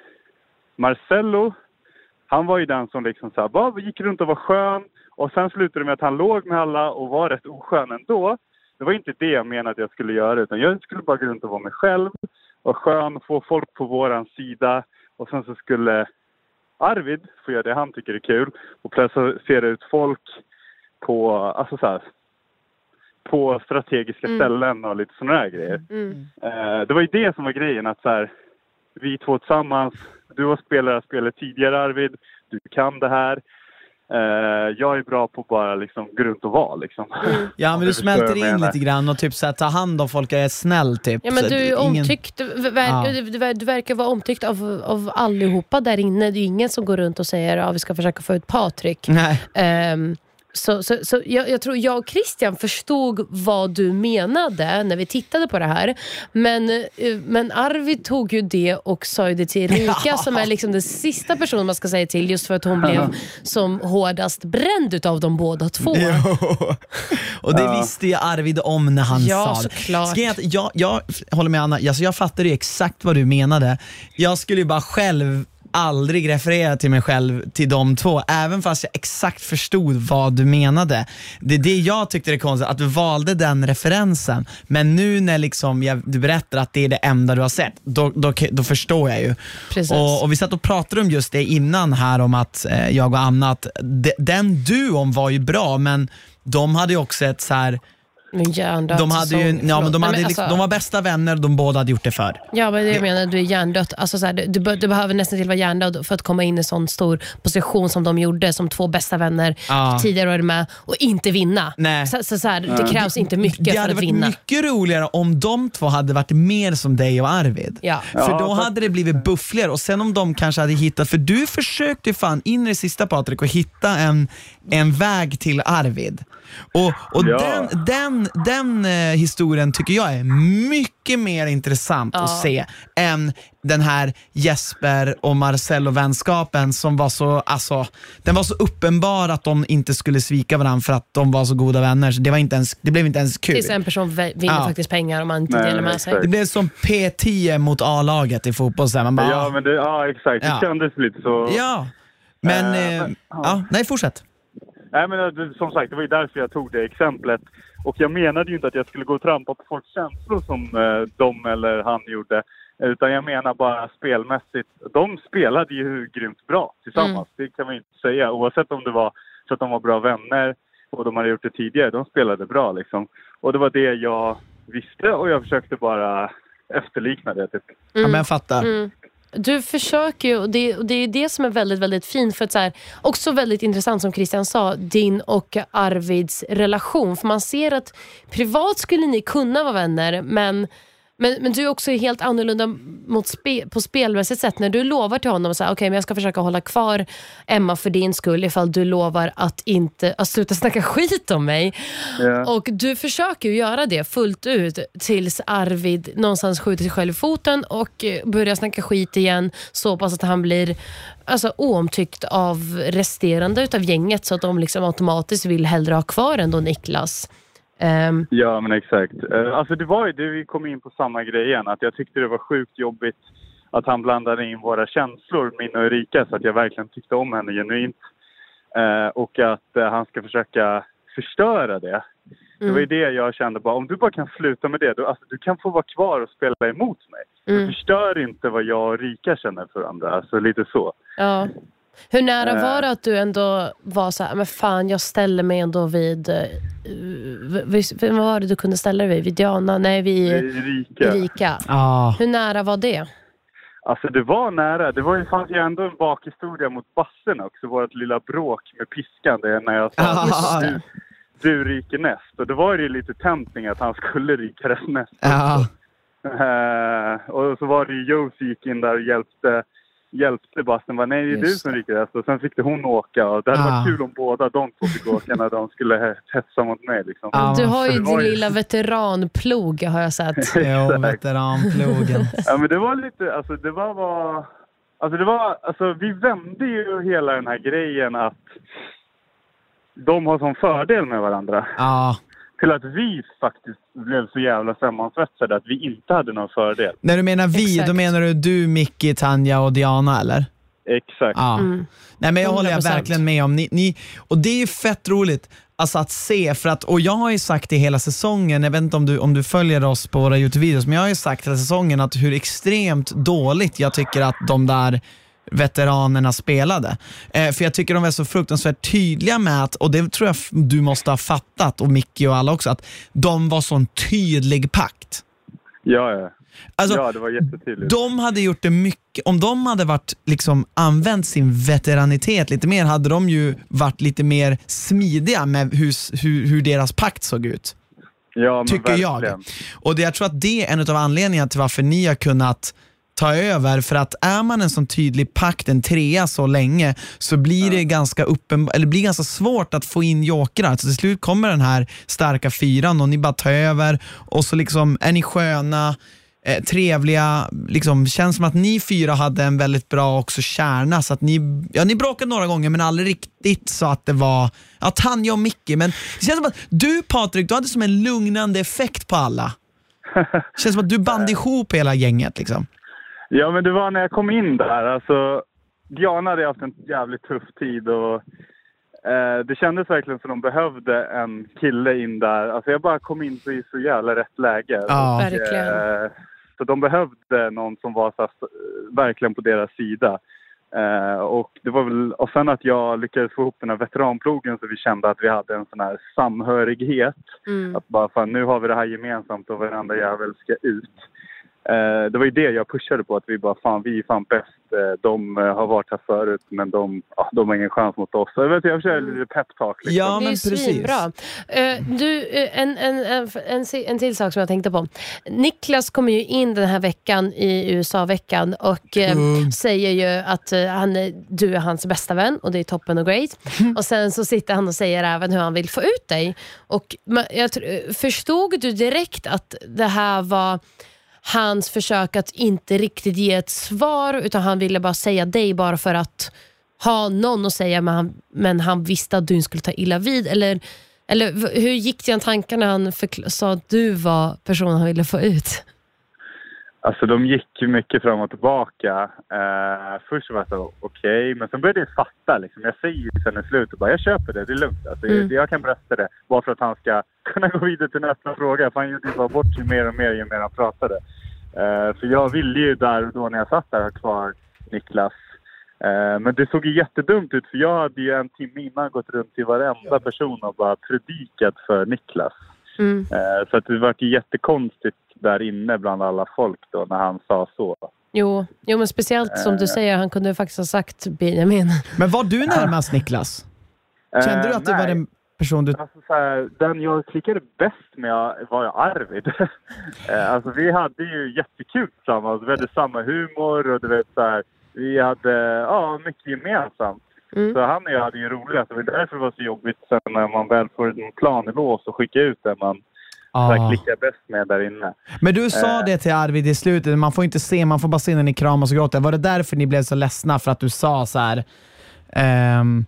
Marcello, han var ju den som liksom så här, bara gick runt och var skön och sen slutade det med att han låg med alla och var rätt oskön ändå. Det var inte det jag menade att jag skulle göra utan jag skulle bara gå runt och vara mig själv, vara skön, få folk på våran sida och sen så skulle Arvid få göra det han tycker är kul och placera ut folk på, alltså så här, på strategiska Mm. ställen och lite sådana här grejer. Mm. Eh, det var ju det som var grejen att så här, vi två tillsammans, du har spelat det här spelet tidigare Arvid, du kan det här. Eh, jag är bra på bara liksom gå runt och vara liksom. Ja men du smälter in menar. lite grann och typ så här, ta hand om folk och är snäll typ. Ja, men du är ingen- omtyckt, du, ver- Ja. du, du, du verkar vara omtyckt av, av allihopa där inne. Det är ingen som går runt och säger att vi ska försöka få ut Patrik. Nej. Ehm, så så, så jag, jag tror jag och Christian förstod vad du menade när vi tittade på det här. Men, eh, men Arvid tog ju det och sa ju det till Erika som är liksom den sista personen man ska säga till just för att hon blev som hårdast bränd utav de båda två. Jo. Och det visste ju Arvid om när han Ja, sa det. såklart. Ska jag, jag, jag håller med Anna, alltså jag fattade ju exakt vad du menade. Jag skulle ju bara själv aldrig referera till mig själv till de två, även fast jag exakt förstod vad du menade. Det är det jag tyckte det konstigt, att du valde den referensen. Men nu när liksom jag, du berättar att det är det enda du har sett, då, då, då förstår jag ju. Och, och Vi satt och pratade om just det innan här om att eh, jag och Anna, att de, den duon var ju bra men de hade ju också ett så här, Men hjärndöd de, hade ju, ja, men de, hade, Nej, men liksom, alltså- de var bästa vänner de båda hade gjort det för. Ja, men det jag menar, du är hjärndött. Alltså, så här, du, du, du behöver nästan till vara hjärndöd för att komma in i sån stor position som de gjorde som två bästa vänner Ja. tidigare år med och inte vinna. Nej. Så, så, så här, Det krävs inte mycket Det för hade att varit vinna. mycket roligare om de två hade varit mer som dig och Arvid. Ja. För Ja, då fast- hade det blivit buffligare och sen om de kanske hade hittat, för du försökte fan in i det sista Patrik och hitta en, en väg till Arvid. Och, och Ja. den, den, den eh, historien tycker jag är mycket mer intressant Ja. att se än den här Jesper och Marcello-vänskapen som var så, alltså, den var så uppenbar att de inte skulle svika varandra för att de var så goda vänner. Så det, var inte ens, det blev inte ens kul. Tills en person vinner Ja. faktiskt pengar om man inte Nej, delar med sig. Det blev som P10 mot A-laget i fotboll. Så man bara, Ja, men det, ja exakt. Ja. Det kändes lite så. ja. Men, Eh, eh, men- ja. nej fortsätt. Nej, men det, som sagt, det var ju därför jag tog det exemplet. Och jag menade ju inte att jag skulle gå och trampa på folks känslor som eh, de eller han gjorde. Utan jag menar bara spelmässigt. De spelade ju grymt bra tillsammans. Det kan man ju inte säga. Oavsett om det var så att de var bra vänner och de hade gjort det tidigare. De spelade bra liksom. Och det var det jag visste och jag försökte bara efterlikna det. Typ. Ja, men jag fattar. Mm. Du försöker ju, och det, och det är det som är väldigt, väldigt fint. För att så här, också väldigt intressant som Christian sa, din och Arvids relation. För man ser att privat skulle ni kunna vara vänner, men men, men du är också helt annorlunda mot spe, på spelmässigt sätt. När du lovar till honom att okay, jag ska försöka hålla kvar Emma för din skull ifall du lovar att inte att sluta snacka skit om mig. Ja. Och du försöker göra det fullt ut tills Arvid någonstans skjuter sig själv i foten och börjar snacka skit igen så pass att han blir alltså, oomtyckt av resterande utav gänget så att de liksom automatiskt vill hellre ha kvar ändå Niklas. Ehm, Ja, men exakt. Eh, Alltså det var ju det, vi kom in på samma grej igen, att jag tyckte det var sjukt jobbigt att han blandade in våra känslor, min och Erika, så att jag verkligen tyckte om henne genuint. Eh, och att eh, han ska försöka förstöra det. Det var ju det jag kände bara, om du bara kan sluta med det, du, alltså, du kan få vara kvar och spela emot mig. Mm. Du förstör inte vad jag och Rika känner för varandra, alltså lite så. Ja. Hur nära Eh. var det att du ändå var så här, men fan jag ställer mig ändå vid, eh, vid vad var det du kunde ställa dig vid? Vid Diana? Nej, vid Rika. Erika. Ja. Hur nära var det? Alltså det var nära. Det var ju, fanns ju ändå en bakhistoria mot Bassen också. Vårt lilla bråk med piskan. Det är när jag sa Ja. du, du ryker näst. Och då var det ju lite tempting att han skulle ryka näst. Ja. Eh, och så var det ju Joe som gick in där och hjälpte, hjälpte Basten. Bara, Nej, det är du som ryker näst. Och sen fick det hon åka. Och det hade Ah. varit kul om båda de två fick åka när de skulle hetsa mot mig. Liksom. Ja. Du har ju din ju- lilla veteranplog har jag sett. Jo, veteranplogen. Ja, men det var lite, alltså det var, var alltså det var, alltså vi vände ju hela den här grejen att de har som fördel med varandra. Ja. Till att vi faktiskt blev så jävla sammansvetsade att vi inte hade någon fördel. När du menar vi, Exakt. då menar du du, Micke, Tanja och Diana eller? Exakt. Ja. Mm. Nej men jag håller jag 100%. verkligen med om. Ni, ni, och det är ju fett roligt alltså att se, för att, och jag har ju sagt det hela säsongen, jag vet inte om du, om du följer oss på våra Youtube-videos, men jag har ju sagt hela säsongen att hur extremt dåligt jag tycker att de där veteranerna spelade. Eh, för jag tycker de är så fruktansvärt tydliga med att, och det tror jag du måste ha fattat, och Micke och alla också, att de var sån tydlig pakt. Ja, ja. Alltså, ja, det var jättetydligt. de hade gjort det mycket, om de hade varit, liksom, använt sin veteranitet lite mer hade de ju varit lite mer smidiga med hur, hur, hur deras pakt såg ut. ja, men tycker jag. verkligen. Och det, jag tror att det är en av anledningarna till varför ni har kunnat ta över, för att är man en sån tydlig pakt, en trea så länge, så blir det ganska uppenbart, eller blir ganska svårt att få in jokrar. Så till slut kommer den här starka fyran och ni bara tar över och så liksom är ni sköna, eh, trevliga, liksom, känns som att ni fyra hade en väldigt bra också kärna, så att ni, ja ni bråkade några gånger men aldrig riktigt så att det var, ja Tanja och Micke, men det känns som att du Patrik, du hade som en lugnande effekt på alla. Det känns som att du band ihop hela gänget liksom. Ja, men det var när jag kom in där. Alltså, Diana hade haft en jävligt tuff tid och eh, det kändes verkligen som de behövde en kille in där. Alltså jag bara kom in i så jävla rätt läge. Ja. Verkligen. Eh, så de behövde någon som var så här, verkligen på deras sida. Eh, och, det var väl, och sen att jag lyckades få ihop den här veteranplogen så vi kände att vi hade en sån här samhörighet. Mm. Att bara fan, nu har vi det här gemensamt och varenda jävel ska ut. Eh, det var ju det jag pushade på, att vi bara fan vi är fan bäst. Eh, de eh, har varit här förut men de, ja, de har ingen chans mot oss. Så jag, vet, jag försöker lite peptalk liksom. Ja, Det är men precis. Eh, du, en, en, en, en, en till sak som jag tänkte på. Niklas kommer ju in den här veckan i USA-veckan och eh, Kung. säger ju att eh, han, du är hans bästa vän och det är toppen och great. Och Sen så sitter han och säger även hur han vill få ut dig. Och jag, förstod du direkt att det här var hans försök att inte riktigt ge ett svar utan han ville bara säga dig bara för att ha någon att säga men han, men han visste att du inte skulle ta illa vid? Eller, eller hur gick dina tankar när han sa att du var personen han ville få ut? Alltså de gick ju mycket fram och tillbaka. Eh, först var jag så okej, men sen började jag fatta liksom. Jag säger ju sen i slutet bara, jag köper det, det är lugnt. Alltså, Mm. jag, jag kan berätta det. Bara för att han ska kunna gå vidare till nästa fråga. För han gjorde ju bara bort sig mer och mer ju mer han pratade. Eh, för jag ville ju där och då när jag satt där ha kvar Niklas. Eh, men det såg ju jättedumt ut för jag hade ju en timme innan gått runt till varenda person och bara predikat för Niklas. Mm. Eh, Så att det var ju jättekonstigt där inne bland alla folk då när han sa så. Jo, jo, men speciellt som du säger, han kunde faktiskt ha sagt Benjamin. Men var du närmast Niklas? Kände du Eh, att det var den person du... Alltså, så här, den jag klickade bäst med var Arvid. Eh, alltså, vi hade ju jättekul tillsammans. Vi hade samma humor och du vet så här, vi hade ja, mycket gemensamt. Mm. Så han och jag hade ju roligt. Det var därför det var så jobbigt sen när man väl får en plan i lås och skicka ut den man Ah. klickar bäst med där inne. Men du sa Eh. det till Arvid i slutet, man får inte se, man får bara se när ni kramas och gråter. Var det därför ni blev så ledsna? För att du sa så här. ehm,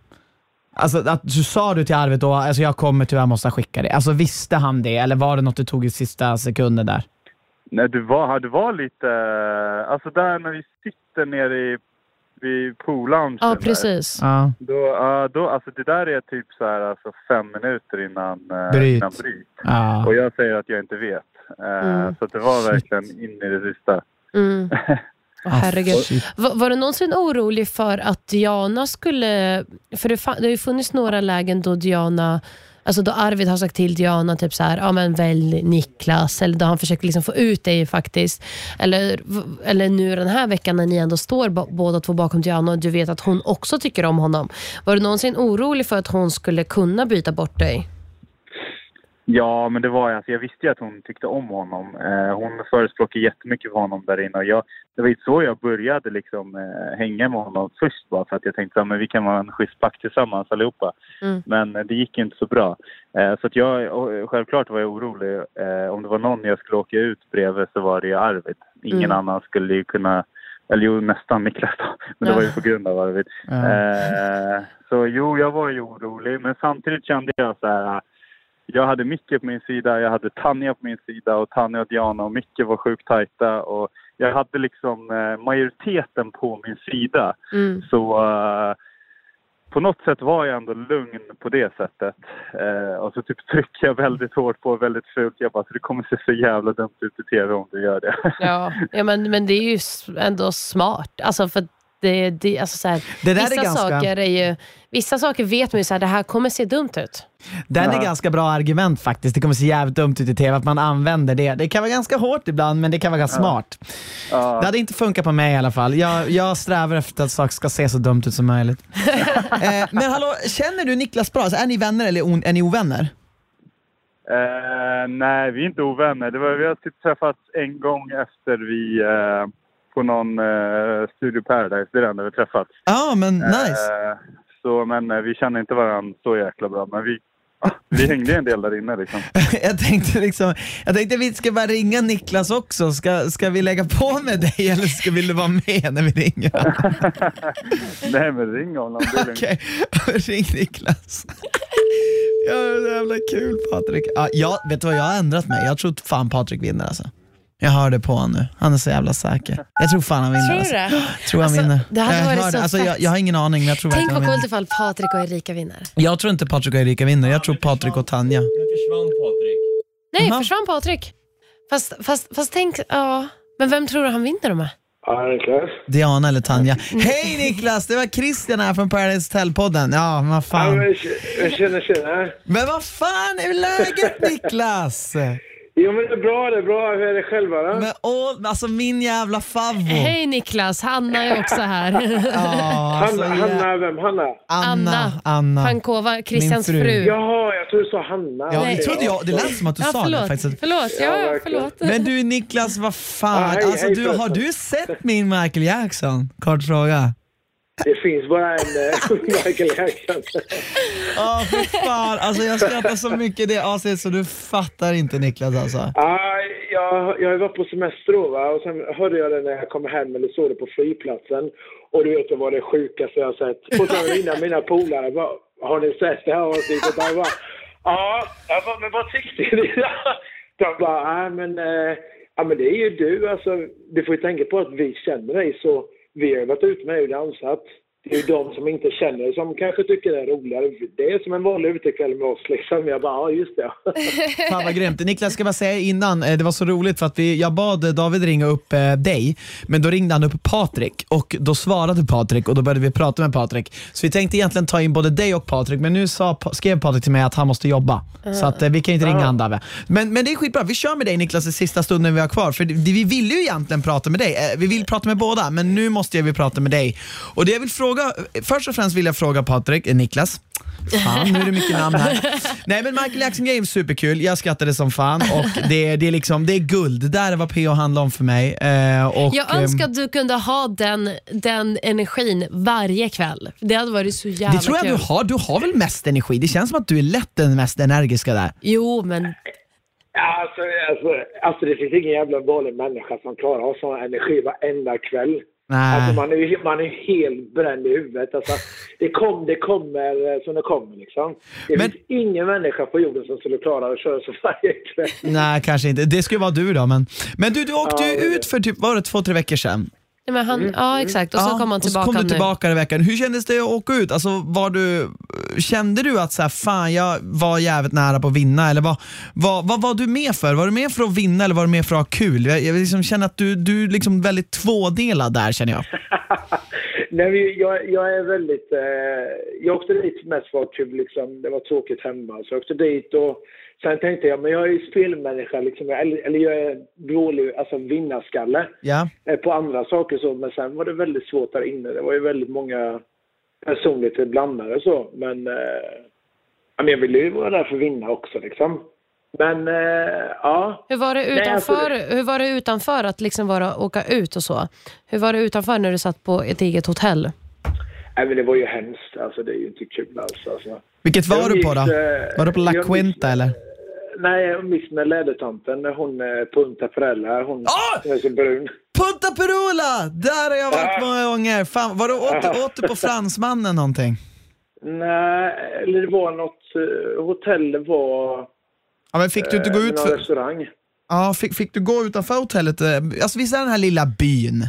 alltså att du sa du till Arvid då, alltså jag kommer tyvärr måste skicka det. Alltså visste han det eller var det något du tog i sista sekunden där? Nej, du var, du var lite... Alltså där när vi sitter nere i vid poolloungen. Ja, där. precis. Ja. Då, ja, då, alltså det där är typ så här, alltså fem minuter innan, eh, Bryt. innan bryt. Ja. Och jag säger att jag inte vet. Eh, Mm. Så det var verkligen in i det sista. Mm. Herregud. Var, var du någonsin orolig för att Diana skulle... För det, fa- det har ju funnits några lägen då Diana Alltså då Arvid har sagt till Diana typ så här, ja men välj Niklas, eller då han försöker liksom få ut dig faktiskt. Eller, eller nu den här veckan när ni ändå står båda två bakom Diana och du vet att hon också tycker om honom. Var du någonsin orolig för att hon skulle kunna byta bort dig? Ja, men det var alltså, jag visste ju att hon tyckte om honom. Eh, hon förespråkade jättemycket för honom där inne. Och jag, det var ju så jag började liksom, eh, hänga med honom först bara för att jag tänkte att vi kan vara en schysst pack tillsammans allihopa. Mm. Men eh, det gick inte så bra. Eh, så att jag, och, självklart var jag orolig. Eh, om det var någon jag skulle åka ut bredvid så var det ju Arvid. Ingen Mm. annan skulle ju kunna, eller jo nästan Niklas då. Men det Ja. var ju på grund av Arvid. Ja. Eh, så jo, jag var ju orolig. Men samtidigt kände jag så här. Jag hade Micke på min sida, jag hade Tanja på min sida och Tanja och Diana och Micke var sjukt tajta och jag hade liksom eh, majoriteten på min sida. Mm. Så eh, på något sätt var jag ändå lugn på det sättet. Eh, och så typ trycker jag väldigt hårt på väldigt fult. Jag bara, så det kommer se så jävla dumt ut i tv om du gör det. Ja, ja men, men det är ju ändå smart. Alltså för det, det, alltså så här, Det där är vissa, ganska- saker är ju, vissa saker vet man ju så här, det här kommer se dumt ut. Den är Ja. ganska bra argument faktiskt. Det kommer se jävligt dumt ut i tv att man använder det. Det kan vara ganska hårt ibland, men det kan vara ganska smart. Ja. Det hade inte funkat på mig i alla fall. Jag, jag strävar efter att saker ska se så dumt ut som möjligt. eh, men hallå, känner du Niklas bra? Alltså, är ni vänner eller o- är ni ovänner? Eh, nej, vi är inte ovänner. Det var, vi har typ träffats en gång efter vi eh, på någon eh, Studio Paradise. Det är det enda vi träffats. Ja, men nice. Eh, så, men eh, vi känner inte varandra så jäkla bra. Men vi, ah, vi hängde en del där inne liksom. jag tänkte liksom, jag tänkte vi ska bara ringa Niklas också. Ska, ska vi lägga på med dig eller ska vill du vara med när vi ringer? nej, men ring honom. Okej, ring Niklas. Ja, det är så jävla kul Patrik. Ja, jag, vet du vad, jag har ändrat mig. Jag tror fan Patrik vinner alltså. Jag hör det på honom nu. Han är så jävla säker. Jag tror fan han vinner. Tror du alltså. det? Tror han Alltså, vinner. det hade jag, varit hör så alltså, jag, jag har ingen aning men jag tror Tänk vad coolt ifall Patrik och Erika vinner. Jag tror inte Patrik och Erika vinner. Jag tror Patrik och Tanja. Nu försvann Patrik. Nej, Jaha. försvann Patrik? Fast, fast, fast tänk, ja. Men vem tror du han vinner då med? Ja, Niklas. Diana eller Tanja. Hej Niklas, det var Christian här från Paradise Hotel-podden. Ja, men vad Ja, fan. men, jag känner, känner. Men vad fan är läget Niklas? Jo, men det är bra, det är bra. Hur är det själva då? Men åh, alltså min jävla favvo. Hej Niklas, Hanna är också här. Ja, alltså, Hanna, jä- Hanna, vem? Hanna? Anna. Anna. Pankova, Christians Min fru. fru. Jaha, jag tror du sa Hanna. Ja, det trodde jag. Det lät som att du Ja, sa förlåt. det faktiskt. Förlåt, ja, Ja, ja, verkligen. förlåt. Men du Niklas, vad fan. Ja, hej, alltså, hej, du, har förresten. du sett min Michael Jackson? Kort fråga. Det finns bara en eh, Michael Jackson. Ja, för fan. Alltså, jag skrattar så mycket i det avsnittet så du fattar inte Niklas alltså. Ja, jag, jag var på semester då va? och sen hörde jag det när jag kom hem eller såg det på flygplatsen. Och du vet, det var det sjukaste jag har sett. Och sen ringde mina polare bara, har ni sett det här avsnittet? Jag bara, ja, jag bara, men vad tyckte ni? De bara, ja men, eh, ja men det är ju du alltså. Du får ju tänka på att vi känner dig så vi har varit ute med och dansat. Det är ju de som inte känner som kanske tycker det är roligare. Det är som en vanlig utekväll med oss liksom. Jag bara, ja just det. Fan vad grymt. Niklas, ska bara säga innan, eh, det var så roligt för att vi, jag bad David ringa upp eh, dig, men då ringde han upp Patrik och då svarade Patrik och då började vi prata med Patrik. Så vi tänkte egentligen ta in både dig och Patrik, men nu sa, skrev Patrik till mig att han måste jobba. Så att, eh, vi kan inte ringa han Dave. Men, men det är skitbra, vi kör med dig Niklas i sista stunden vi har kvar. För det, vi vill ju egentligen prata med dig, vi vill prata med båda, men nu måste jag vi prata med dig. Och det jag vill fråga, först och främst vill jag fråga Patrik, eh, Niklas, Fan, nu är det mycket namn här. Nej men Michael Jackson Game superkul, jag skrattade som fan och det, det, är, liksom, det är guld. Det där är vad PO handlar om för mig. Eh, och, Jag önskar att du kunde ha den, den energin varje kväll. Det hade varit så jävla det tror jag kul. du har. Du har väl mest energi? Det känns som att du är lätt den mest energiska där. Jo, men Ja, Alltså, alltså, alltså det finns ingen jävla vanlig människa som klarar av sån energi varenda kväll. Nej. Alltså man är ju man är helt bränd i huvudet. Alltså, det, kom, det kommer eh, som det kommer liksom. Det Men- finns ingen människa på jorden som skulle klara att köra så varje kväll. Nej, kanske inte. Det skulle vara du då. Men, men du, du åkte ju Ja, ut för typ, var det två, tre veckor sedan? Nej, men han, Ja, exakt. Och så kom han och så tillbaka kom du nu. tillbaka i veckan. Hur kändes det att åka ut? Alltså, var du, kände du att så här, fan, jag var jävligt nära på att vinna? Eller vad, vad, vad var du med för? Var du med för att vinna eller var du med för att ha kul? Jag, jag liksom känner att du, du är liksom väldigt tvådelad där känner jag. Nej, men jag, jag är väldigt... Eh, jag åkte dit mest för att kul, liksom. Det var tråkigt hemma. Så jag åkte dit och sen tänkte jag, men jag är ju spelmänniska, liksom, eller, eller jag är dålig, alltså vinnarskalle Ja. eh, på andra saker så. Men sen var det väldigt svårt där inne. Det var ju väldigt många personligheter blandade så. Men, eh, jag ville ju vara där för att vinna också liksom. Men eh, ja. Hur var, det Nej, alltså utanför, hur var det utanför att liksom vara, åka ut och så? Hur var det utanför när du satt på ett eget hotell? Nej, men det var ju hemskt. Alltså, det är ju inte kul alls. Alltså. Vilket var Jag du på då? minns, eh, Var du på La Quinta minns- eller? Nej, minns med lädertanten, hon eh, Punta Perella, hon Ah! är så brun. Punta Perula! Där har jag varit Ja. många gånger. Fan, var du åt, åt du på fransmannen någonting? Nej, eller det var något eh, hotell, det var Ja, men fick du inte gå eh, ut någon för, restaurang. ja, fick, fick du gå utanför hotellet? Alltså visst är den här lilla byn?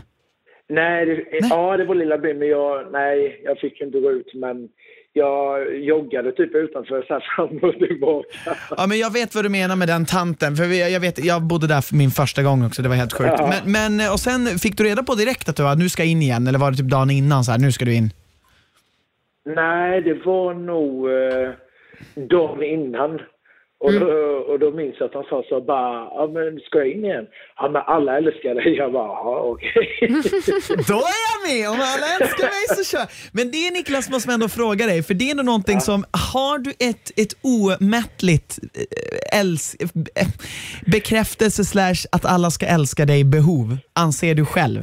Nej, det, ja det var lilla byn, men jag, nej, jag fick inte gå ut, men jag joggade typ utanför så här fram och tillbaka. Ja, men jag vet vad du menar med den tanten, för jag, vet, jag bodde där för min första gång också, det var helt sjukt. Ja. Men, men, eh, och sen fick du reda på direkt att du var, nu ska in igen, eller var det typ dagen innan så här, nu ska du in? Nej, det var nog eh, dagen innan. Och, Mm. då, och då minns jag att han sa så bara, ja men ska jag in igen? Ja men alla älskar dig. Jag bara, ja okej. Då är jag med! Om alla älskar mig så kör Men det Niklas måste man ändå fråga dig, för det är ändå någonting som, har du ett, ett omättligt eh, äls, eh, bekräftelse slash att alla ska älska dig behov, anser du själv?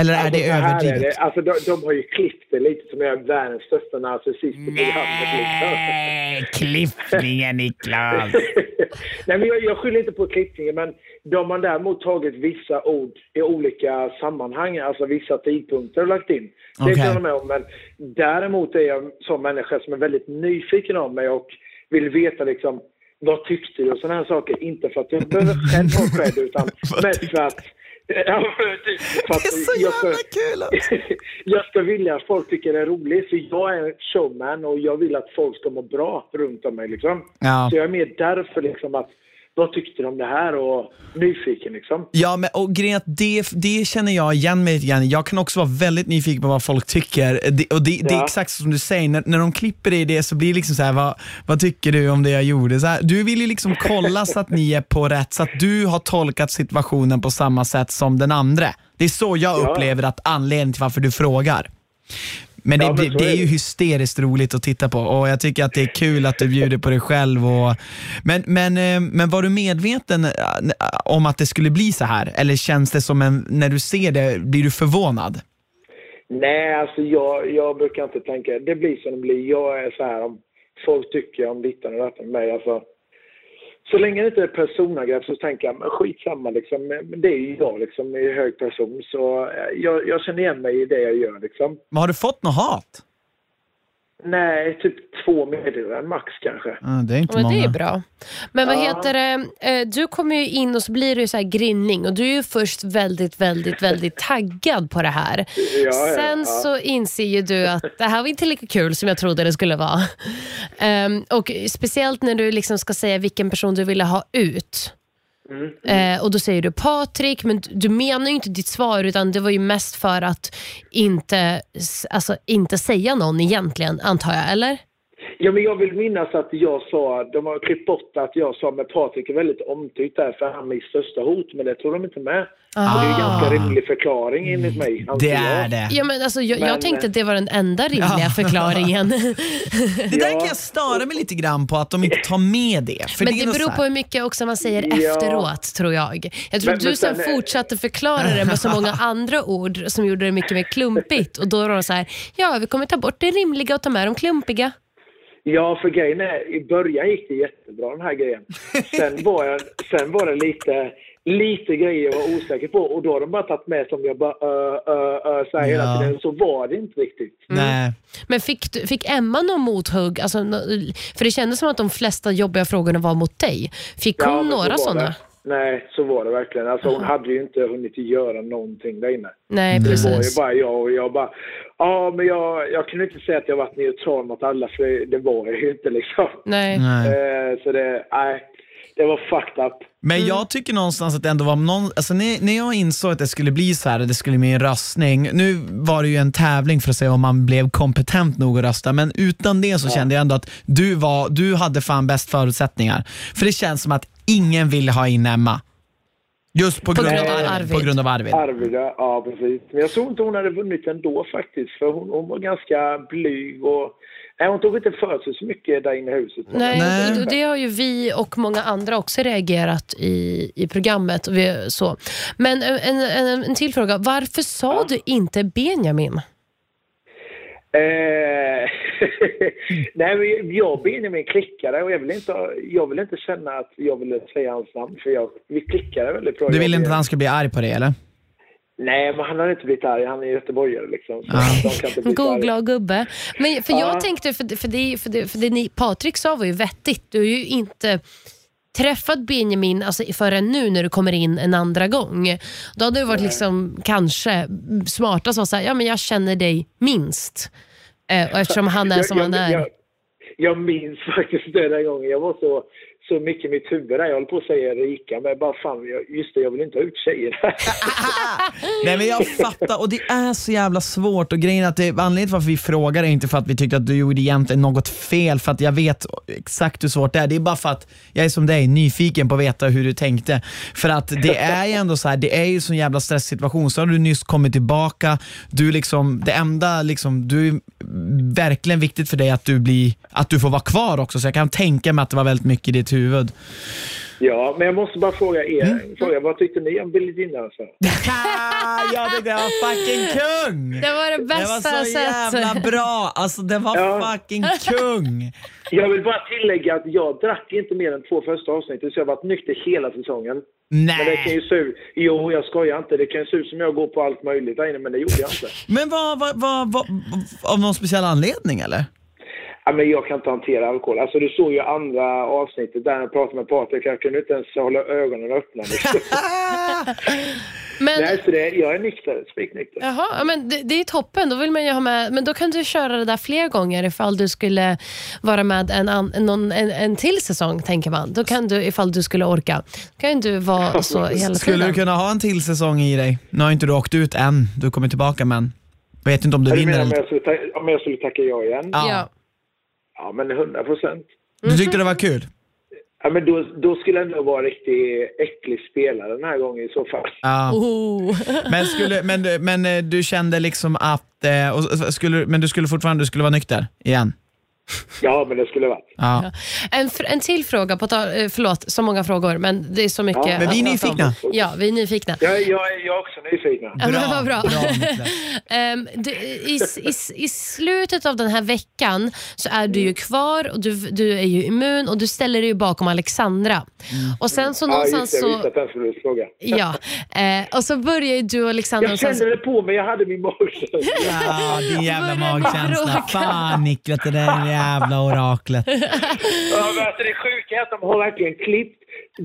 Eller är Alltså, det här är överdrivet? det. Alltså, de, de har ju klippt det lite som är världens största narcissist i. Nej, klippningen Niklas! Nej, men jag, jag skyller inte på klippningen, men de har däremot tagit vissa ord i olika sammanhang, alltså vissa tidpunkter och lagt in. Det Okej. kan jag med om, men däremot är jag en sån människa som är väldigt nyfiken av mig och vill veta liksom vad tyckte du och sådana här saker. Inte för att jag behöver själv ha cred, utan mest för att... Ja, typ Det är så jag ska- jävla kul! alltså. jag ska vilja att folk tycker det är roligt, för jag är showman och jag vill att folk ska må bra runt om mig. Liksom. Ja. Så jag är mer därför liksom att, vad tyckte de om det här och nyfiken liksom. Ja, men, och grejen att det, det känner jag igen mig lite grann. Jag kan också vara väldigt nyfiken på vad folk tycker. Det, och det, det är Ja. exakt som du säger, när, när de klipper i det så blir det liksom så här, vad, vad tycker du om det jag gjorde? Så här, du vill ju liksom kolla så att ni är på rätt, så att du har tolkat situationen på samma sätt som den andra. Det är så jag Ja. upplever att anledningen till varför du frågar. Men det, Ja, men det, är ju hysteriskt roligt att titta på och jag tycker att det är kul att du bjuder på dig själv. Och, men, men, eh, men var du medveten eh, om att det skulle bli så här? Eller känns det som en, när du ser det, blir du förvånad? Nej, alltså jag, jag brukar inte tänka, det blir som det blir. Jag är så här om folk tycker om dittan och detta med mig. Alltså, så länge det inte är personangrepp så tänker jag, men skitsamma liksom. Men det är ju jag liksom, i hög person. Så eh, jag, jag känner igen mig i det jag gör liksom. Men har du fått något hat? Nej, typ två meddelanden max kanske. Ja, det är inte Men många. det är bra. Men vad Ja. heter det, eh, du kommer ju in och så blir det så här grinning och du är ju först väldigt, väldigt, väldigt taggad på det här. Ja, Sen ja. så inser ju du att det här var inte lika kul som jag trodde det skulle vara. Ehm, och speciellt när du liksom ska säga vilken person du ville ha ut. Mm. Eh, och Då säger du Patrik, men du menar ju inte ditt svar utan det var ju mest för att inte, alltså, inte säga någon egentligen, antar jag, eller? Ja, men jag vill minnas att jag sa, de har klippt bort att jag sa med Patrik är väldigt omtyckt där för han är mitt största hot, men det tror de inte med. Och det är ju en ganska rimlig förklaring enligt mig. anser Det jag. är det. Ja, men alltså, jag, jag Men- tänkte att det var den enda rimliga förklaringen. Det där kan jag störa mig lite grann på, att de inte tar med det. För Men det nog beror på hur mycket också man säger Ja. efteråt, tror jag. Jag tror Men- att du men sen sen- fortsatte förklara det med så många andra ord som gjorde det mycket mer klumpigt. Och då var de så här, ja, vi kommer ta bort det rimliga och ta med de klumpiga. Ja, för grejen är, i början gick det jättebra den här grejen. Sen var, jag, sen var det lite, lite grejer jag var osäker på och då har de bara tagit med som jag bara uh, uh, uh, så här hela Ja. tiden. Så var det inte riktigt. Nej. Men fick, fick Emma någon mothugg? Alltså, för det kändes som att de flesta jobbiga frågorna var mot dig. Fick Ja, hon så några var sådana? det. nej, så var det verkligen. Alltså hon hade ju inte hunnit göra någonting där inne. Nej, Det var ju precis. bara jag och jag bara, ja men jag, jag kunde inte säga att jag varit neutral mot alla för det, det var jag ju inte liksom. Nej. Eh, så det, nej, det var fucked up. Men jag tycker någonstans att det ändå var någon, alltså när, när jag insåg att det skulle bli så här, det skulle bli en röstning. Nu var det ju en tävling för att se om man blev kompetent nog att rösta, men utan det så kände jag ändå att du, var, du hade fan bäst förutsättningar. För det känns som att ingen ville ha in Emma. Just på, grund, grund av Arvid. Arvid. På grund av Arvid. Arvida, ja precis. Men jag tror inte hon hade vunnit ändå faktiskt. För hon, hon var ganska blyg och... Nej, hon tog inte för sig så mycket där inne i huset. Nej, Nej. och det har ju vi och många andra också reagerat i, i programmet. Och vi, så. Men en, en, en till fråga. Varför sa du inte Benjamin? Eh, nej, men jag och Benjamin klickade och jag vill, inte, jag vill inte känna att jag ville säga hans namn. För jag, vi klickade väldigt bra. Du ville och inte att han skulle bli arg på dig eller? Nej, men han hade inte blivit arg. Han är göteborgare liksom. Så God, arga. glad gubbe. Men för jag Ja. tänkte, för, för, det, för, det, för det ni, Patrik sa var ju vettigt. Du har ju inte träffat Benjamin alltså, förrän nu när du kommer in en andra gång. Då hade det varit liksom, kanske smartast att säga ja men jag känner dig minst. Eh, och eftersom han är som jag, han är. Jag, jag minns faktiskt den där gången. Jag var så, så mycket i mitt huvud där. Jag håller på att säga Erika, men bara fan, jag, just det, jag vill inte ha ut tjejer. Nej men jag fattar och det är så jävla svårt och grejen är att det, anledningen till varför vi frågar är inte för att vi tyckte att du gjorde egentligen något fel för att jag vet exakt hur svårt det är. Det är bara för att jag är som dig, nyfiken på att veta hur du tänkte. För att det är ju ändå så här, det är ju en sån jävla stresssituation. Så har du nyss kommit tillbaka, du liksom, det enda liksom, du är verkligen viktigt för dig att du blir, att du får vara kvar också. Så jag kan tänka mig att det var väldigt mycket i ditt huvud. ja, men jag måste bara fråga er. Mm. Fråga, vad tyckte ni om Billie Jean alltså? jag tyckte det var fucking kung! Det var det Det bästa var jag så sett. jävla bra, alltså det var Ja. fucking kung. Jag vill bara tillägga att jag drack inte mer än två första avsnitten, så jag har varit nykter hela säsongen. Men det kan Nej. ju se ut... Jo, jag skojar inte. Det kan ju se ut som jag går på allt möjligt där inne, men det gjorde jag inte. Men vad, vad, vad, vad, av någon speciell anledning eller? Ja, men jag kan inte hantera alkohol. Alltså, du såg ju andra avsnittet där jag pratade med Patrik. Jag kunde inte ens hålla ögonen öppna. Men, Nej, så det, jag är nykter. Spiknykter. Jaha, ja, men det, det är toppen. Då vill man ju ha med, men då kan du köra det där fler gånger ifall du skulle vara med en, an, någon, en, en till säsong, tänker man. Då kan du, ifall du skulle orka, kan du vara så hela Skulle tiden. du kunna ha en till säsong i dig? Nu har inte du åkt ut än, du kommer tillbaka men vet inte om du Du vinner menar om jag, skulle ta, om jag skulle tacka ja igen? Ja. Ja. Ja, men 100 procent. Du tyckte det var kul? Ja, men då, då skulle jag ändå vara riktigt äcklig spelare den här gången i så fall. Ja. Oh. Men, skulle, men, du- men eh, du kände liksom att, eh, och, skulle, men du skulle fortfarande du skulle vara nykter igen? Ja, men det skulle varit. Ja. En, en till fråga, på tal, eh, förlåt, så många frågor, men det är så mycket Ja, men vi är nyfikna. Ja, vi är nyfikna. Jag, jag, är- jag är också nyfiken. Ja, men vad bra. Niklas. Ehm, du, i, i, I slutet av den här veckan så är du ju kvar och du, du är ju immun och du ställer dig ju bakom Alexandra. Och sen så Ja, just någonstans det. Jag visste så... att den skulle fråga. Ja, eh, och så börjar ju du och Alexandra... Jag kände det på mig. Jag hade min magkänsla. Ja, din jävla magkänsla. Fan Niklas, det där jävla oraklet. Ja, alltså det sjuka är att de har verkligen klippt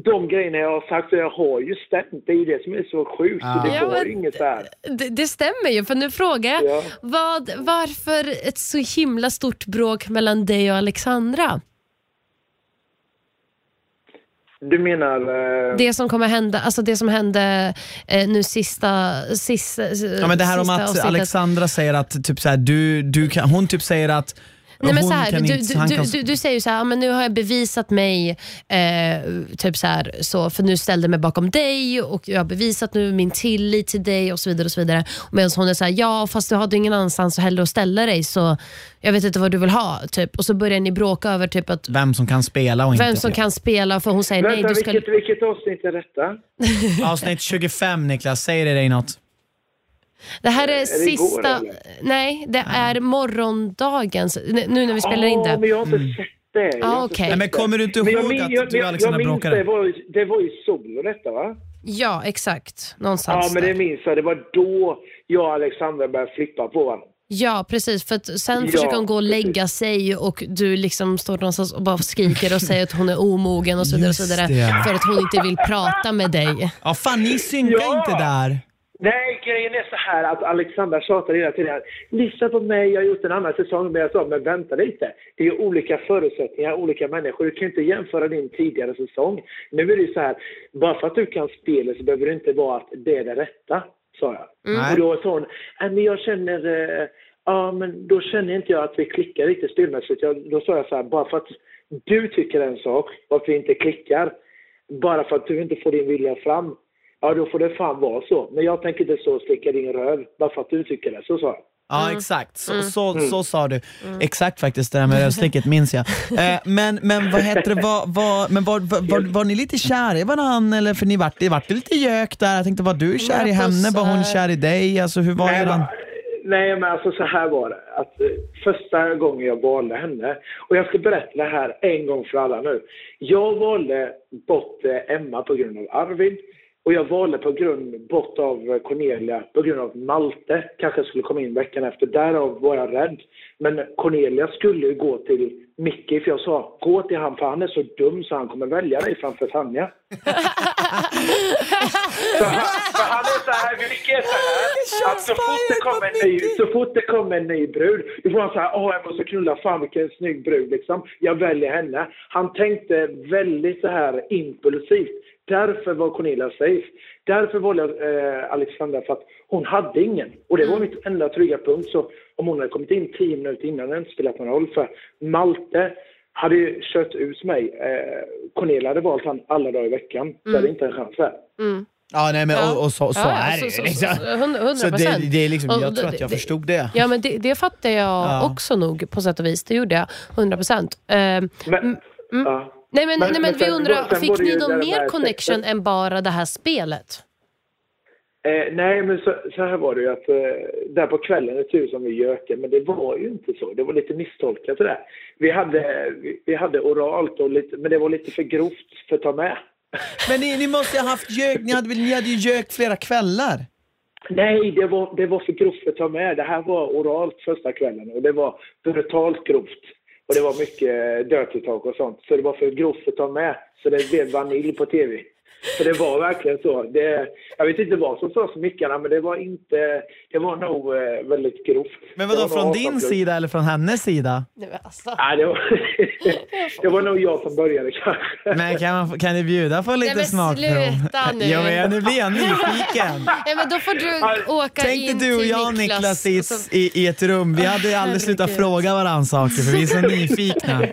de grejerna jag har sagt. Så jag har ju stämt. Det är ju det som är så sjukt. Ja. Det Ja, men- inget så här. Det, det stämmer ju, för nu frågar jag Ja. vad, varför ett så himla stort bråk mellan dig och Alexandra? Du menar... Eh, Det som kommer hända, alltså det som hände eh, nu sista, sista Ja, men det här om att avsnittet. Alexandra säger att typ så här, du, du kan, hon typ säger att Nej, men så här, du, inte, du, kan, du, du säger ju så här, men nu har jag bevisat mig, eh, typ så här, så, för nu ställde jag mig bakom dig och jag har bevisat nu min tillit till dig och så vidare. och så vidare. Medan hon är så här, ja fast du hade ingen annanstans heller att ställa dig så jag vet inte vad du vill ha. Typ. Och så börjar ni bråka över typ att vem som kan spela och inte. vem som kan spela för hon säger nej. vänta, Du ska... vilket, vilket avsnitt är detta? Avsnitt 25 Niklas, säger det dig något? Det här är, det igår, sista... eller? Nej, det är morgondagens, nu när vi spelar in Ja, det. men jag har inte sett det. Jag Ah, sett Nej, men det. kommer du inte jag ihåg min- att jag, du och jag, Alexandra jag minns bråkade? det. Var, ju- det var ju solo detta va? Ja, exakt. Någonstans Ja, men det minns jag. Det var då jag och Alexandra började flippa på varandra. Ja, precis. För att sen Ja, försöker hon gå och precis. lägga sig och du liksom står någonstans och bara skriker och säger att hon är omogen och så vidare. Och så vidare det. för att hon inte vill prata med dig. Ja, fan ni synkar Ja. inte där. Nej, grejen är så här att Alexandra tjatar hela tiden. Lyssna på mig, jag har gjort en annan säsong. Men jag sa, men vänta lite. Det är olika förutsättningar, olika människor. Du kan inte jämföra din tidigare säsong. Nu är det så här, bara för att du kan spelet så behöver det inte vara att det är det rätta, sa jag. Nej. Och då sa hon, "Nej, men jag känner, eh, ja men då känner inte jag att vi klickar riktigt spelmässigt. Jag, då sa jag så här, bara för att du tycker en sak och att vi inte klickar, bara för att du inte får din vilja fram, ja då får det fan vara så. Men jag tänker inte så och slicka din röv bara för att du tycker det. Så sa jag. Ja exakt, så, så, så sa du. Exakt faktiskt, det där med rövslicket minns jag. Eh, men, men vad heter det, var, var, men var, var, var, var ni lite kära i varandra? Eller, för ni vart, det vart lite gök där. Jag tänkte, var du kär i henne? Var hon kär i dig? Alltså hur var Nej, eran... Nej, men alltså så här var det. Att, eh, första gången jag valde henne, och jag ska berätta det här en gång för alla nu. Jag valde bort eh, Emma på grund av Arvid. Och jag valde på grund, bort av Cornelia på grund av Malte. Kanske skulle komma in veckan efter. Därav var jag rädd. Men Cornelia skulle ju gå till Mickey, för jag sa gå till han för han är så dum så han kommer välja dig framför Tanja. För han, för han är så här, Micke är så här, att så fort det kommer en ny, så fort det kommer en ny brud, då får han så här, åh jag måste knulla, fan vilken snygg brud liksom. Jag väljer henne. Han tänkte väldigt så här impulsivt. Därför var Cornelia safe. Därför valde jag eh, Alexandra för att hon hade ingen. Och det var mitt enda trygga punkt. Så om hon hade kommit in tio minuter innan hade det inte spelat någon roll. För Malte hade ju kört ut mig. Eh, Cornelia hade valt han alla dagar i veckan. Så hade inte en chans där. Ja, nej, men, Ja. och, och så, så Ja, är det så- ju. så- Liksom. Så det, procent. det är liksom, jag tror det- att jag det- förstod det. Ja, men det, det fattar jag Ja. också nog på sätt och vis. Det gjorde jag, 100 procent. Eh, Men, ja. Nej, men, Men- nej, men men vi sen- undrar, sen fick ni någon mer connection sexet. än bara det här spelet? Eh, nej, men så, så här var det ju att eh, där på kvällen, det tur som vi gökade, men det var ju inte så. Det var lite misstolkat det där. Vi hade, vi, vi hade oralt, och lite, men det var lite för grovt för att ta med. Men ni, ni måste ha haft gök, ni hade, ni hade ju gök flera kvällar. Nej, det var, det var för grovt för att ta med. Det här var oralt första kvällen och det var brutalt grovt. Och det var mycket dirty och sånt. Så det var för grovt för att ta med. Så det blev vanilj på tv. Så det var verkligen så. Det, jag vet inte vad som sades mickarna, men det var inte... Det var nog eh, väldigt grovt. Men vadå, från 18 din sida eller från hennes sida? Nej, men alltså. Nej, det var, det var nog jag som började kanske. Men kan, man, kan ni bjuda på lite men smakprov? sluta nu. Ja, men nu blir jag nyfiken. Nej, men då får du åka Tänk in du och jag Niklas i, och så- i, i ett rum. Vi hade aldrig slutat fråga varandra saker för vi är så nyfikna.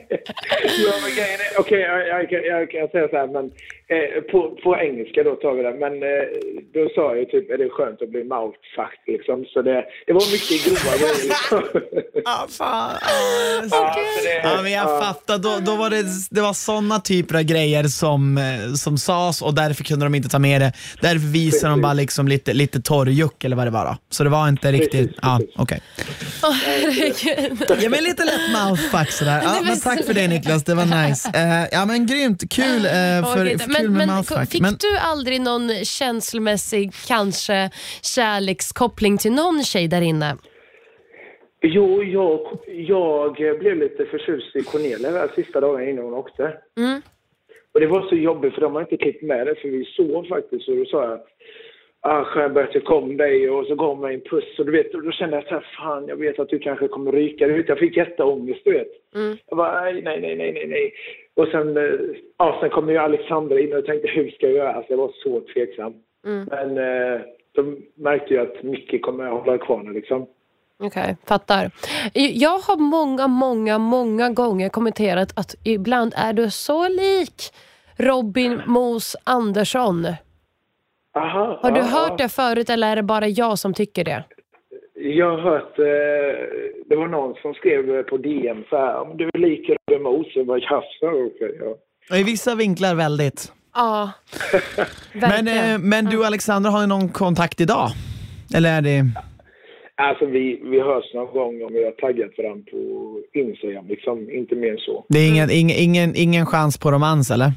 ja, men okej, jag, jag, kan- jag kan säga så här, men eh, på, på engelska då tar vi det, men eh, då sa jag typ, är det skönt att bli mouthfucked liksom, så det, det var mycket grova grejer liksom. Ah, fan. Ah, Ja, så det- Ja, men jag ja. fattar. Då, då var det, det var såna typer av grejer som, eh, som sades och därför kunde de inte ta med det. Därför visade de bara liksom lite, lite torrjuck eller vad det var då. Så det var inte riktigt... Ja, precis. okej. Åh, herregud. Ja, men lite lätt mouthfuck sådär. Ja, men men tack för det Niklas, det var nice. Eh, ja men grymt, kul, eh, för, Okej, för, men kul med men mouthfuck. fick Men, du aldrig någon känslomässig, kanske kärlekskoppling till någon tjej där inne? Jo, jag, jag blev lite förtjust i Cornelia där sista dagen innan hon åkte. Mm. Och det var så jobbigt för de har inte klippt med det, för vi sov faktiskt och då sa jag att ah, skönt jag kom dig och så gav mig en puss och du vet, och då kände jag så här, fan jag vet att du kanske kommer ryka. Jag fick jätteångest du vet. Mm. Jag bara, nej, nej, nej, nej, nej. Och sen, eh, ja, sen kom ju Alexandra in och jag tänkte, hur ska jag göra? Alltså jag var så tveksam. Mm. Men eh, de märkte ju att Micke kommer att hålla kvar nu liksom. Okej, fattar. Jag har många, många, många gånger kommenterat att ibland är du så lik Robin Mos Andersson. Aha, Har du ja, hört det förut eller är det bara jag som tycker det? Jag har hört, eh, det var någon som skrev på DM så här, om du är lik Robin Mos. Jag bara, jaså, okej, ja. I vissa vinklar väldigt. Ja, Men, eh, men du och Alexandra, har ni någon kontakt idag? Eller är det... Alltså vi, vi hörs någon gång om vi har taggat varandra på Instagram, liksom, inte mer än så. Det är ingen, ingen, ingen, ingen chans på romans eller?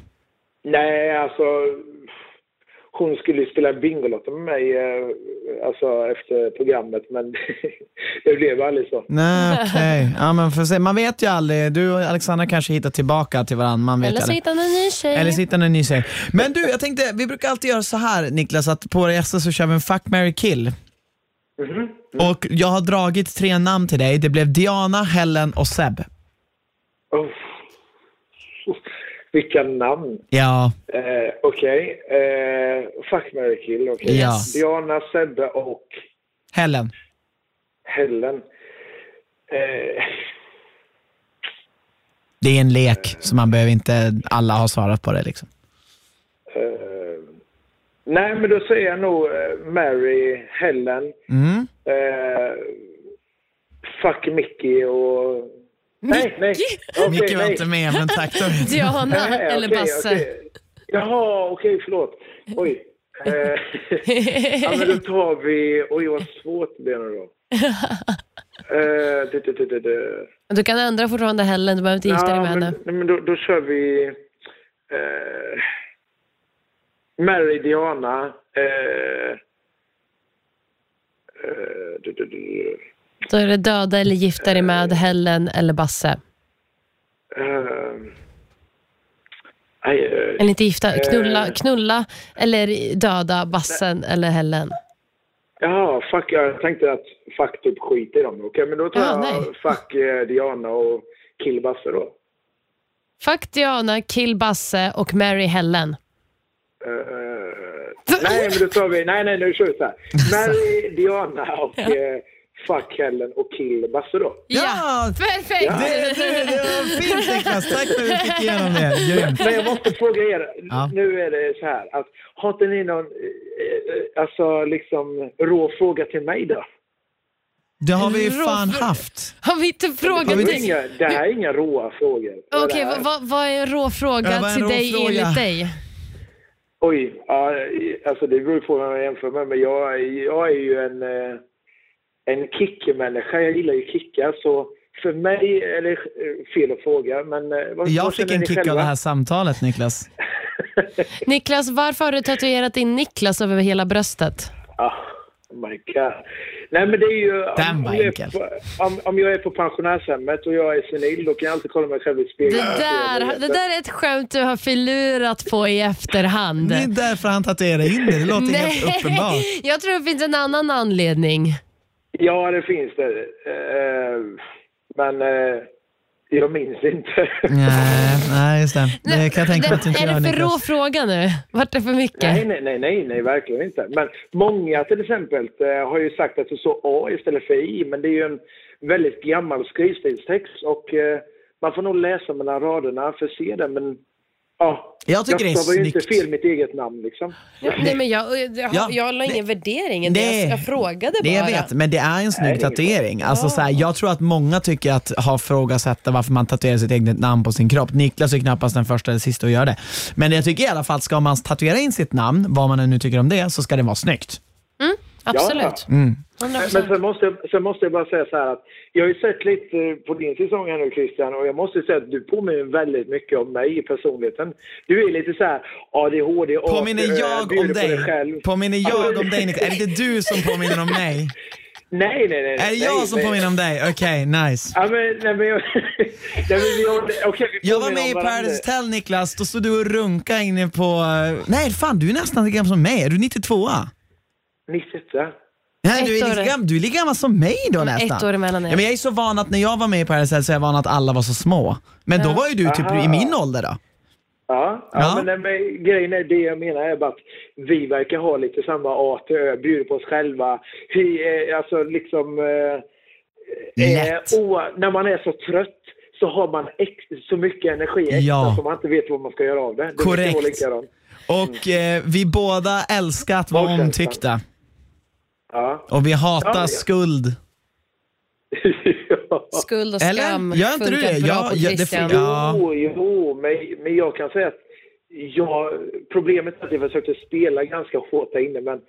Nej, alltså hon skulle spela Bingolotto med mig eh, alltså efter programmet men det blev aldrig så. Nej, okej. Ja, men se. Man vet ju aldrig. Du och Alexandra kanske hittar tillbaka till varandra. Man vet Eller så hittar han en ny tjej. Eller sitter en ny tjej. Men du, jag tänkte, vi brukar alltid göra så här Niklas, att på våra gäster så kör vi en fuck, marry, kill. Och jag har dragit tre namn till dig. Det blev Diana, Helen och Seb. Oh. Vilka namn. Ja, Eh, Okej. Eh, fuck, marry, kill. okej. Ja. Diana, Sebbe och Helen. Helen. Eh, Det är en lek, så man behöver inte alla ha svarat på det. Liksom. eh, nej, men då säger jag nog eh, Mary, Helen, Mm. eh, fuck Mickey och... Nej, nej. Micke var nej. inte med, men tack. Diana Nej, eller Basse. okej. Jaha, okej, förlåt. Oj. Eh, ja, men då tar vi... Oj, vad svårt det nu då. Eh. Du kan ändra fortfarande Helen, du behöver inte gifta dig med men, henne. nej, men då, då kör vi... Eh, Mary Diana. Eh, eh, Då är det döda eller gifta dig med Helen eller Basse. eh, aj, eh, Eller inte gifta, knulla, Eh. knulla eller döda Bassen eller Helen. Jaha, fuck, jag tänkte att fuck typ skit i dem. Okej, men då tar Ja, jag nej. fuck eh, Diana och kill Basse då. Fuck Diana, kill Basse och marry Helen. Eh, nej, men då tar vi... Nej, nej, nu kör vi så här. Mary Diana och eh, fuck Helen och kill Basse då. Ja! Perfekt! Det, det, det var fint Niklas, tack för att vi fick igenom det. Grymt. Men jag måste fråga er, Ja. nu är det så här att har inte ni någon, eh, eh, alltså liksom rå fråga till mig då? Det har vi ju Rå fan fråga. haft. Har vi inte Det, frågat är dig? inga, det här är inga råa frågor. Okej, Det här- vad, vad, vad är en rå fråga Ja, till rå dig fråga? enligt dig? Oj, ja, alltså det beror på vad man jämför med, men jag, jag är ju en, eh, en kickmänniska. Jag gillar ju kickar, så för mig är det eh, fel att fråga. Men eh, vad, Jag vad fick en kick av själva? det här samtalet Niklas. Niklas, varför har du tatuerat in Niklas över hela bröstet? Ah, oh my god. Nej men det är ju... Den om, var om, jag är enkel. på, om, om jag är på pensionärshemmet och jag är senil, då kan jag alltid kolla mig själv i Det spegeln. där, det där är ett skämt du har filurat på i efterhand. Det är därför han tatuerade in det, det låter helt uppenbart. jag tror det finns en annan anledning. Ja, det finns det. Eh, men eh, jag minns inte. Nej, nej just det. Det kan jag tänka mig att inte Är det för rå fråga nu? Vart det för mycket? Nej, nej, nej, nej, nej, verkligen inte. Men många till exempel eh, har ju sagt att det står A istället för I, men det är ju en väldigt gammal skrivstilstext och man får nog läsa mellan raderna för att se det, men ja. Jag tycker det är stavar ju inte snyggt. fel mitt eget namn liksom. Ja, nej, men jag, jag, Ja, jag la ingen det- värdering i det. det- Jag, jag frågade Det bara. jag vet, men det är en snygg Nej, det tatuering. Alltså, så här, jag tror att många tycker att ha frågasätta varför man tatuerar sitt eget namn på sin kropp. Niklas är knappast den första eller sista att göra det. Men jag tycker i alla fall, ska man tatuera in sitt namn, vad man nu tycker om det, så ska det vara snyggt. Absolut. Mm. 100%. Men sen måste, jag- sen måste jag bara säga så här att jag har ju sett lite på din säsong här nu Christian och jag måste säga att du påminner väldigt mycket om mig i personligheten. Du är lite så här ADHD och Påminner eh, jag om dig? Påminner jag om dig Niklas? Är det inte du som påminner om mig? Nej, nej, nej. Är det jag nej, som nej. påminner om dig? Okej, nice. Ja, men, nej, men jag... nej, men vi har, okej, vi Jag var med i. Paradise Hotel Niklas, då stod du och runka inne på... Nej fan, du är nästan lika gammal som mig. Är du 92 91. Nej, du är, lika du är lika gammal som mig då nästan. ett år emellan er. Ja, men jag är så van att när jag var med Paradise Hotel så är jag van att alla var så små. Men då var ju du typ Aha. i min ålder då. Ja, ja, Ja. men, men grejen är, det jag menar är bara att vi verkar ha lite samma A till Ö, bjuder på oss själva. Vi, eh, alltså liksom... Eh, Lätt. Eh, när man är så trött så har man ex, så mycket energi extra Ja. så man inte vet vad man ska göra av det. det Korrekt. Och eh, vi båda älskar att vara omtyckta. Ja. Och vi hatar Ja, ja. skuld. ja. Skuld och Eller? skam Gör inte du det? bra Ja, på ja, det. Ja. Jo, jo men, men jag kan säga att jag, problemet är att jag försökte spela ganska hårt där inne, men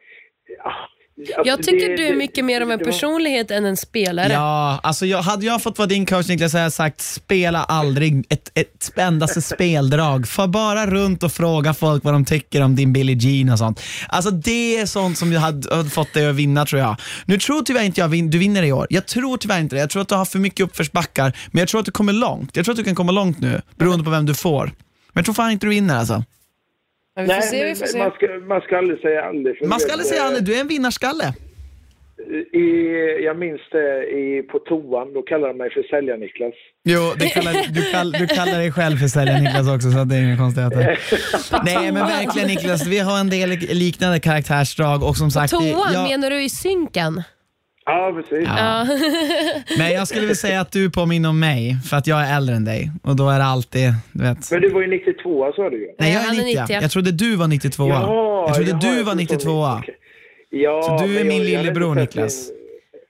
ja, Alltså, Jag tycker det- du är mycket mer av en personlighet än en spelare. Ja, alltså jag, hade jag fått vara din coach Niklas hade jag sagt spela aldrig ett, ett endaste speldrag. Få bara runt och fråga folk vad de tycker om din Billie Jean och sånt. Alltså det är sånt som jag hade, hade fått dig att vinna tror jag. Nu tror tyvärr inte jag vin, du vinner i år. Jag tror tyvärr inte det. Jag tror att du har för mycket uppförsbackar. Men jag tror att du kommer långt. Jag tror att du kan komma långt nu, beroende på vem du får. Men jag tror fan inte du vinner alltså. Ja, Nej, se, vi men får se. Man, ska, man ska aldrig säga aldrig. för Man ska aldrig säga eh, aldrig, du är en vinnarskalle. I, jag minns det i, på toan, då kallade de mig för Sälja-Niklas. Jo, det kallar, du, kall, du kallar dig själv för sälja Niklas också, så det är inga konstigheter. Nej men verkligen Niklas, vi har en del liknande karaktärsdrag och som sagt... det- Toan, jag, menar du i synken? Ja, precis. Ja. Men jag skulle vilja säga att du påminner om mig, för att jag är äldre än dig. Och då är det alltid, du vet. Men du var ju 92 sa du ju. Nej, jag är är 90. 90. Jag trodde du var 92. jag trodde jaha, du var trodde 92. Okej. Ja, Så du är min jag- lillebror, Niklas.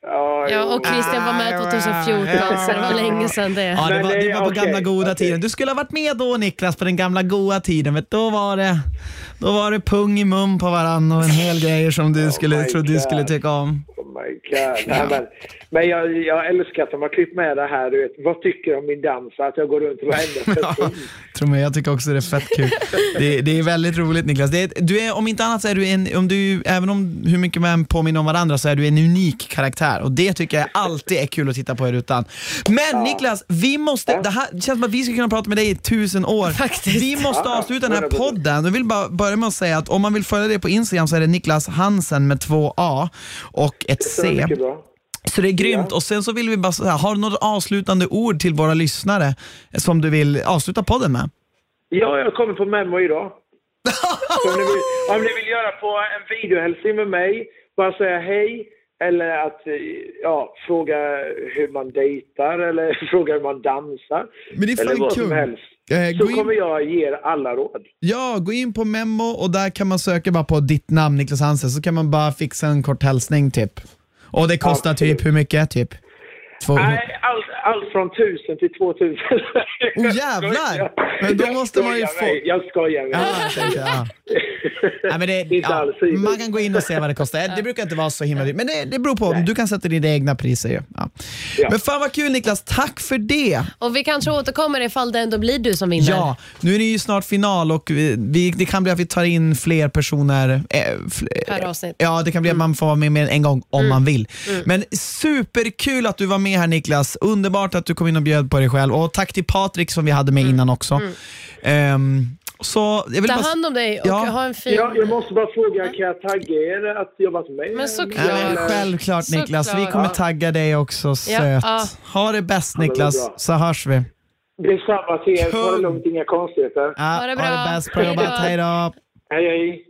Ja, Ja, och Christian var med 2014, så det var länge sedan det. Ja, det var, det var på gamla goda tiden. Du skulle ha varit med då Niklas, på den gamla goda tiden. Vet, då, var det, då var det pung i mun på varandra och en hel grejer som du skulle, my trodde du skulle tycka om. Oh my god. Nej, men men jag, jag älskar att de har klippt med det här. Du vet, vad tycker du om min dans? Att jag går runt varenda Ja, person. Tro mig, jag tycker också det är fett kul. Det, det är väldigt roligt Niklas. Det är, du är, om inte annat så är du en, om du, även om hur mycket man påminner om varandra, så är du en unik karaktär. Och det tycker jag alltid är kul att titta på i rutan. Men Niklas, vi måste, det, här, det känns som att vi ska kunna prata med dig i tusen år. Faktiskt. Vi måste Ja, avsluta den här 100%. podden. Jag vill bara börja med att säga att om man vill följa dig på Instagram så är det Niklas Hansen med två A och ett C. Så det är grymt. Ja. Och sen så vill vi bara säga, har du något avslutande ord till våra lyssnare som du vill avsluta podden med? Ja, jag kommer på Memo idag. Om, ni vill, om ni vill göra på en videohälsning med mig, bara säga hej. Eller att eh, ja, fråga hur man dejtar eller fråga hur man dansar. Men det är eller fan vad kul. som helst. Eh, Så in- kommer jag ge er alla råd. Ja, gå in på Memo och där kan man söka bara på ditt namn Niklas Hansen så kan man bara fixa en kort hälsning typ. Och det kostar Absolut. typ hur mycket? Typ? Två... Nej, allt, allt från 1000 till 2000. Oh, jävlar! Men då måste man ju få- mig, Jag skojar. med Ja, dig. ja. Nej, men det, ja, man kan gå in och se vad det kostar. Det brukar inte vara så himla dyrt, men det, det beror på. Du kan sätta dina egna priser. Ja. Ja. Men fan vad kul Niklas, tack för det! Och vi kanske återkommer ifall det ändå blir du som vinner. Ja, nu är det ju snart final och vi, vi, det kan bli att vi tar in fler personer. Eh, fl- Per avsnitt. Ja, det kan bli att man får vara med mer än en gång om man vill. Men superkul att du var med här Niklas. Underbart att du kom in och bjöd på dig själv. Och tack till Patrik som vi hade med innan också. Ehm, så jag vill Ta bara... hand om dig och Ja. ha en fin... Ja, jag måste bara fråga, kan jag tagga er att jobba med mig? Men såklart. Ja, men självklart Niklas, vi Såklart. kommer tagga dig också söt. ja. Ha det bäst Niklas, så hörs vi. Detsamma till er. Ha det lugnt, inga konstigheter. Ja, Ha det bra. Ha det bäst, bra jobbat, Hej då. Hej, hej.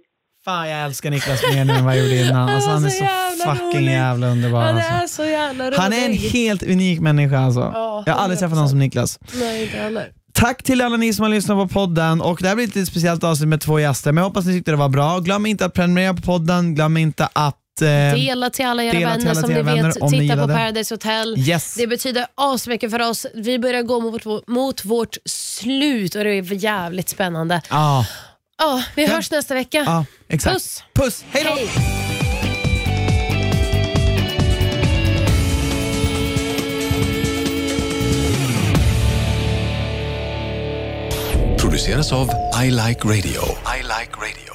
Fan jag älskar Niklas mer nu än vad jag gjorde innan. Alltså, han är så jävla fucking rolig. jävla underbar. Han Alltså. är så jävla rolig. Han är en helt unik människa alltså. Ja, jag har aldrig träffat någon som Niklas. Nej, inte heller. Tack till alla ni som har lyssnat på podden och det här blir ett lite speciellt avsnitt med två gäster men jag hoppas ni tyckte det var bra. Glöm inte att prenumerera på podden, glöm inte att... Eh, Dela till alla era dela vänner alla som ni vänner vet ni tittar på. Paradise Hotel. Yes. Det betyder asmycket för oss. Vi börjar gå mot, mot vårt slut och det är jävligt spännande. Ja, Ja, vi hörs nästa vecka. ja, exakt. Puss. Puss, hej då! Hej. produceras av I Like Radio. I like radio.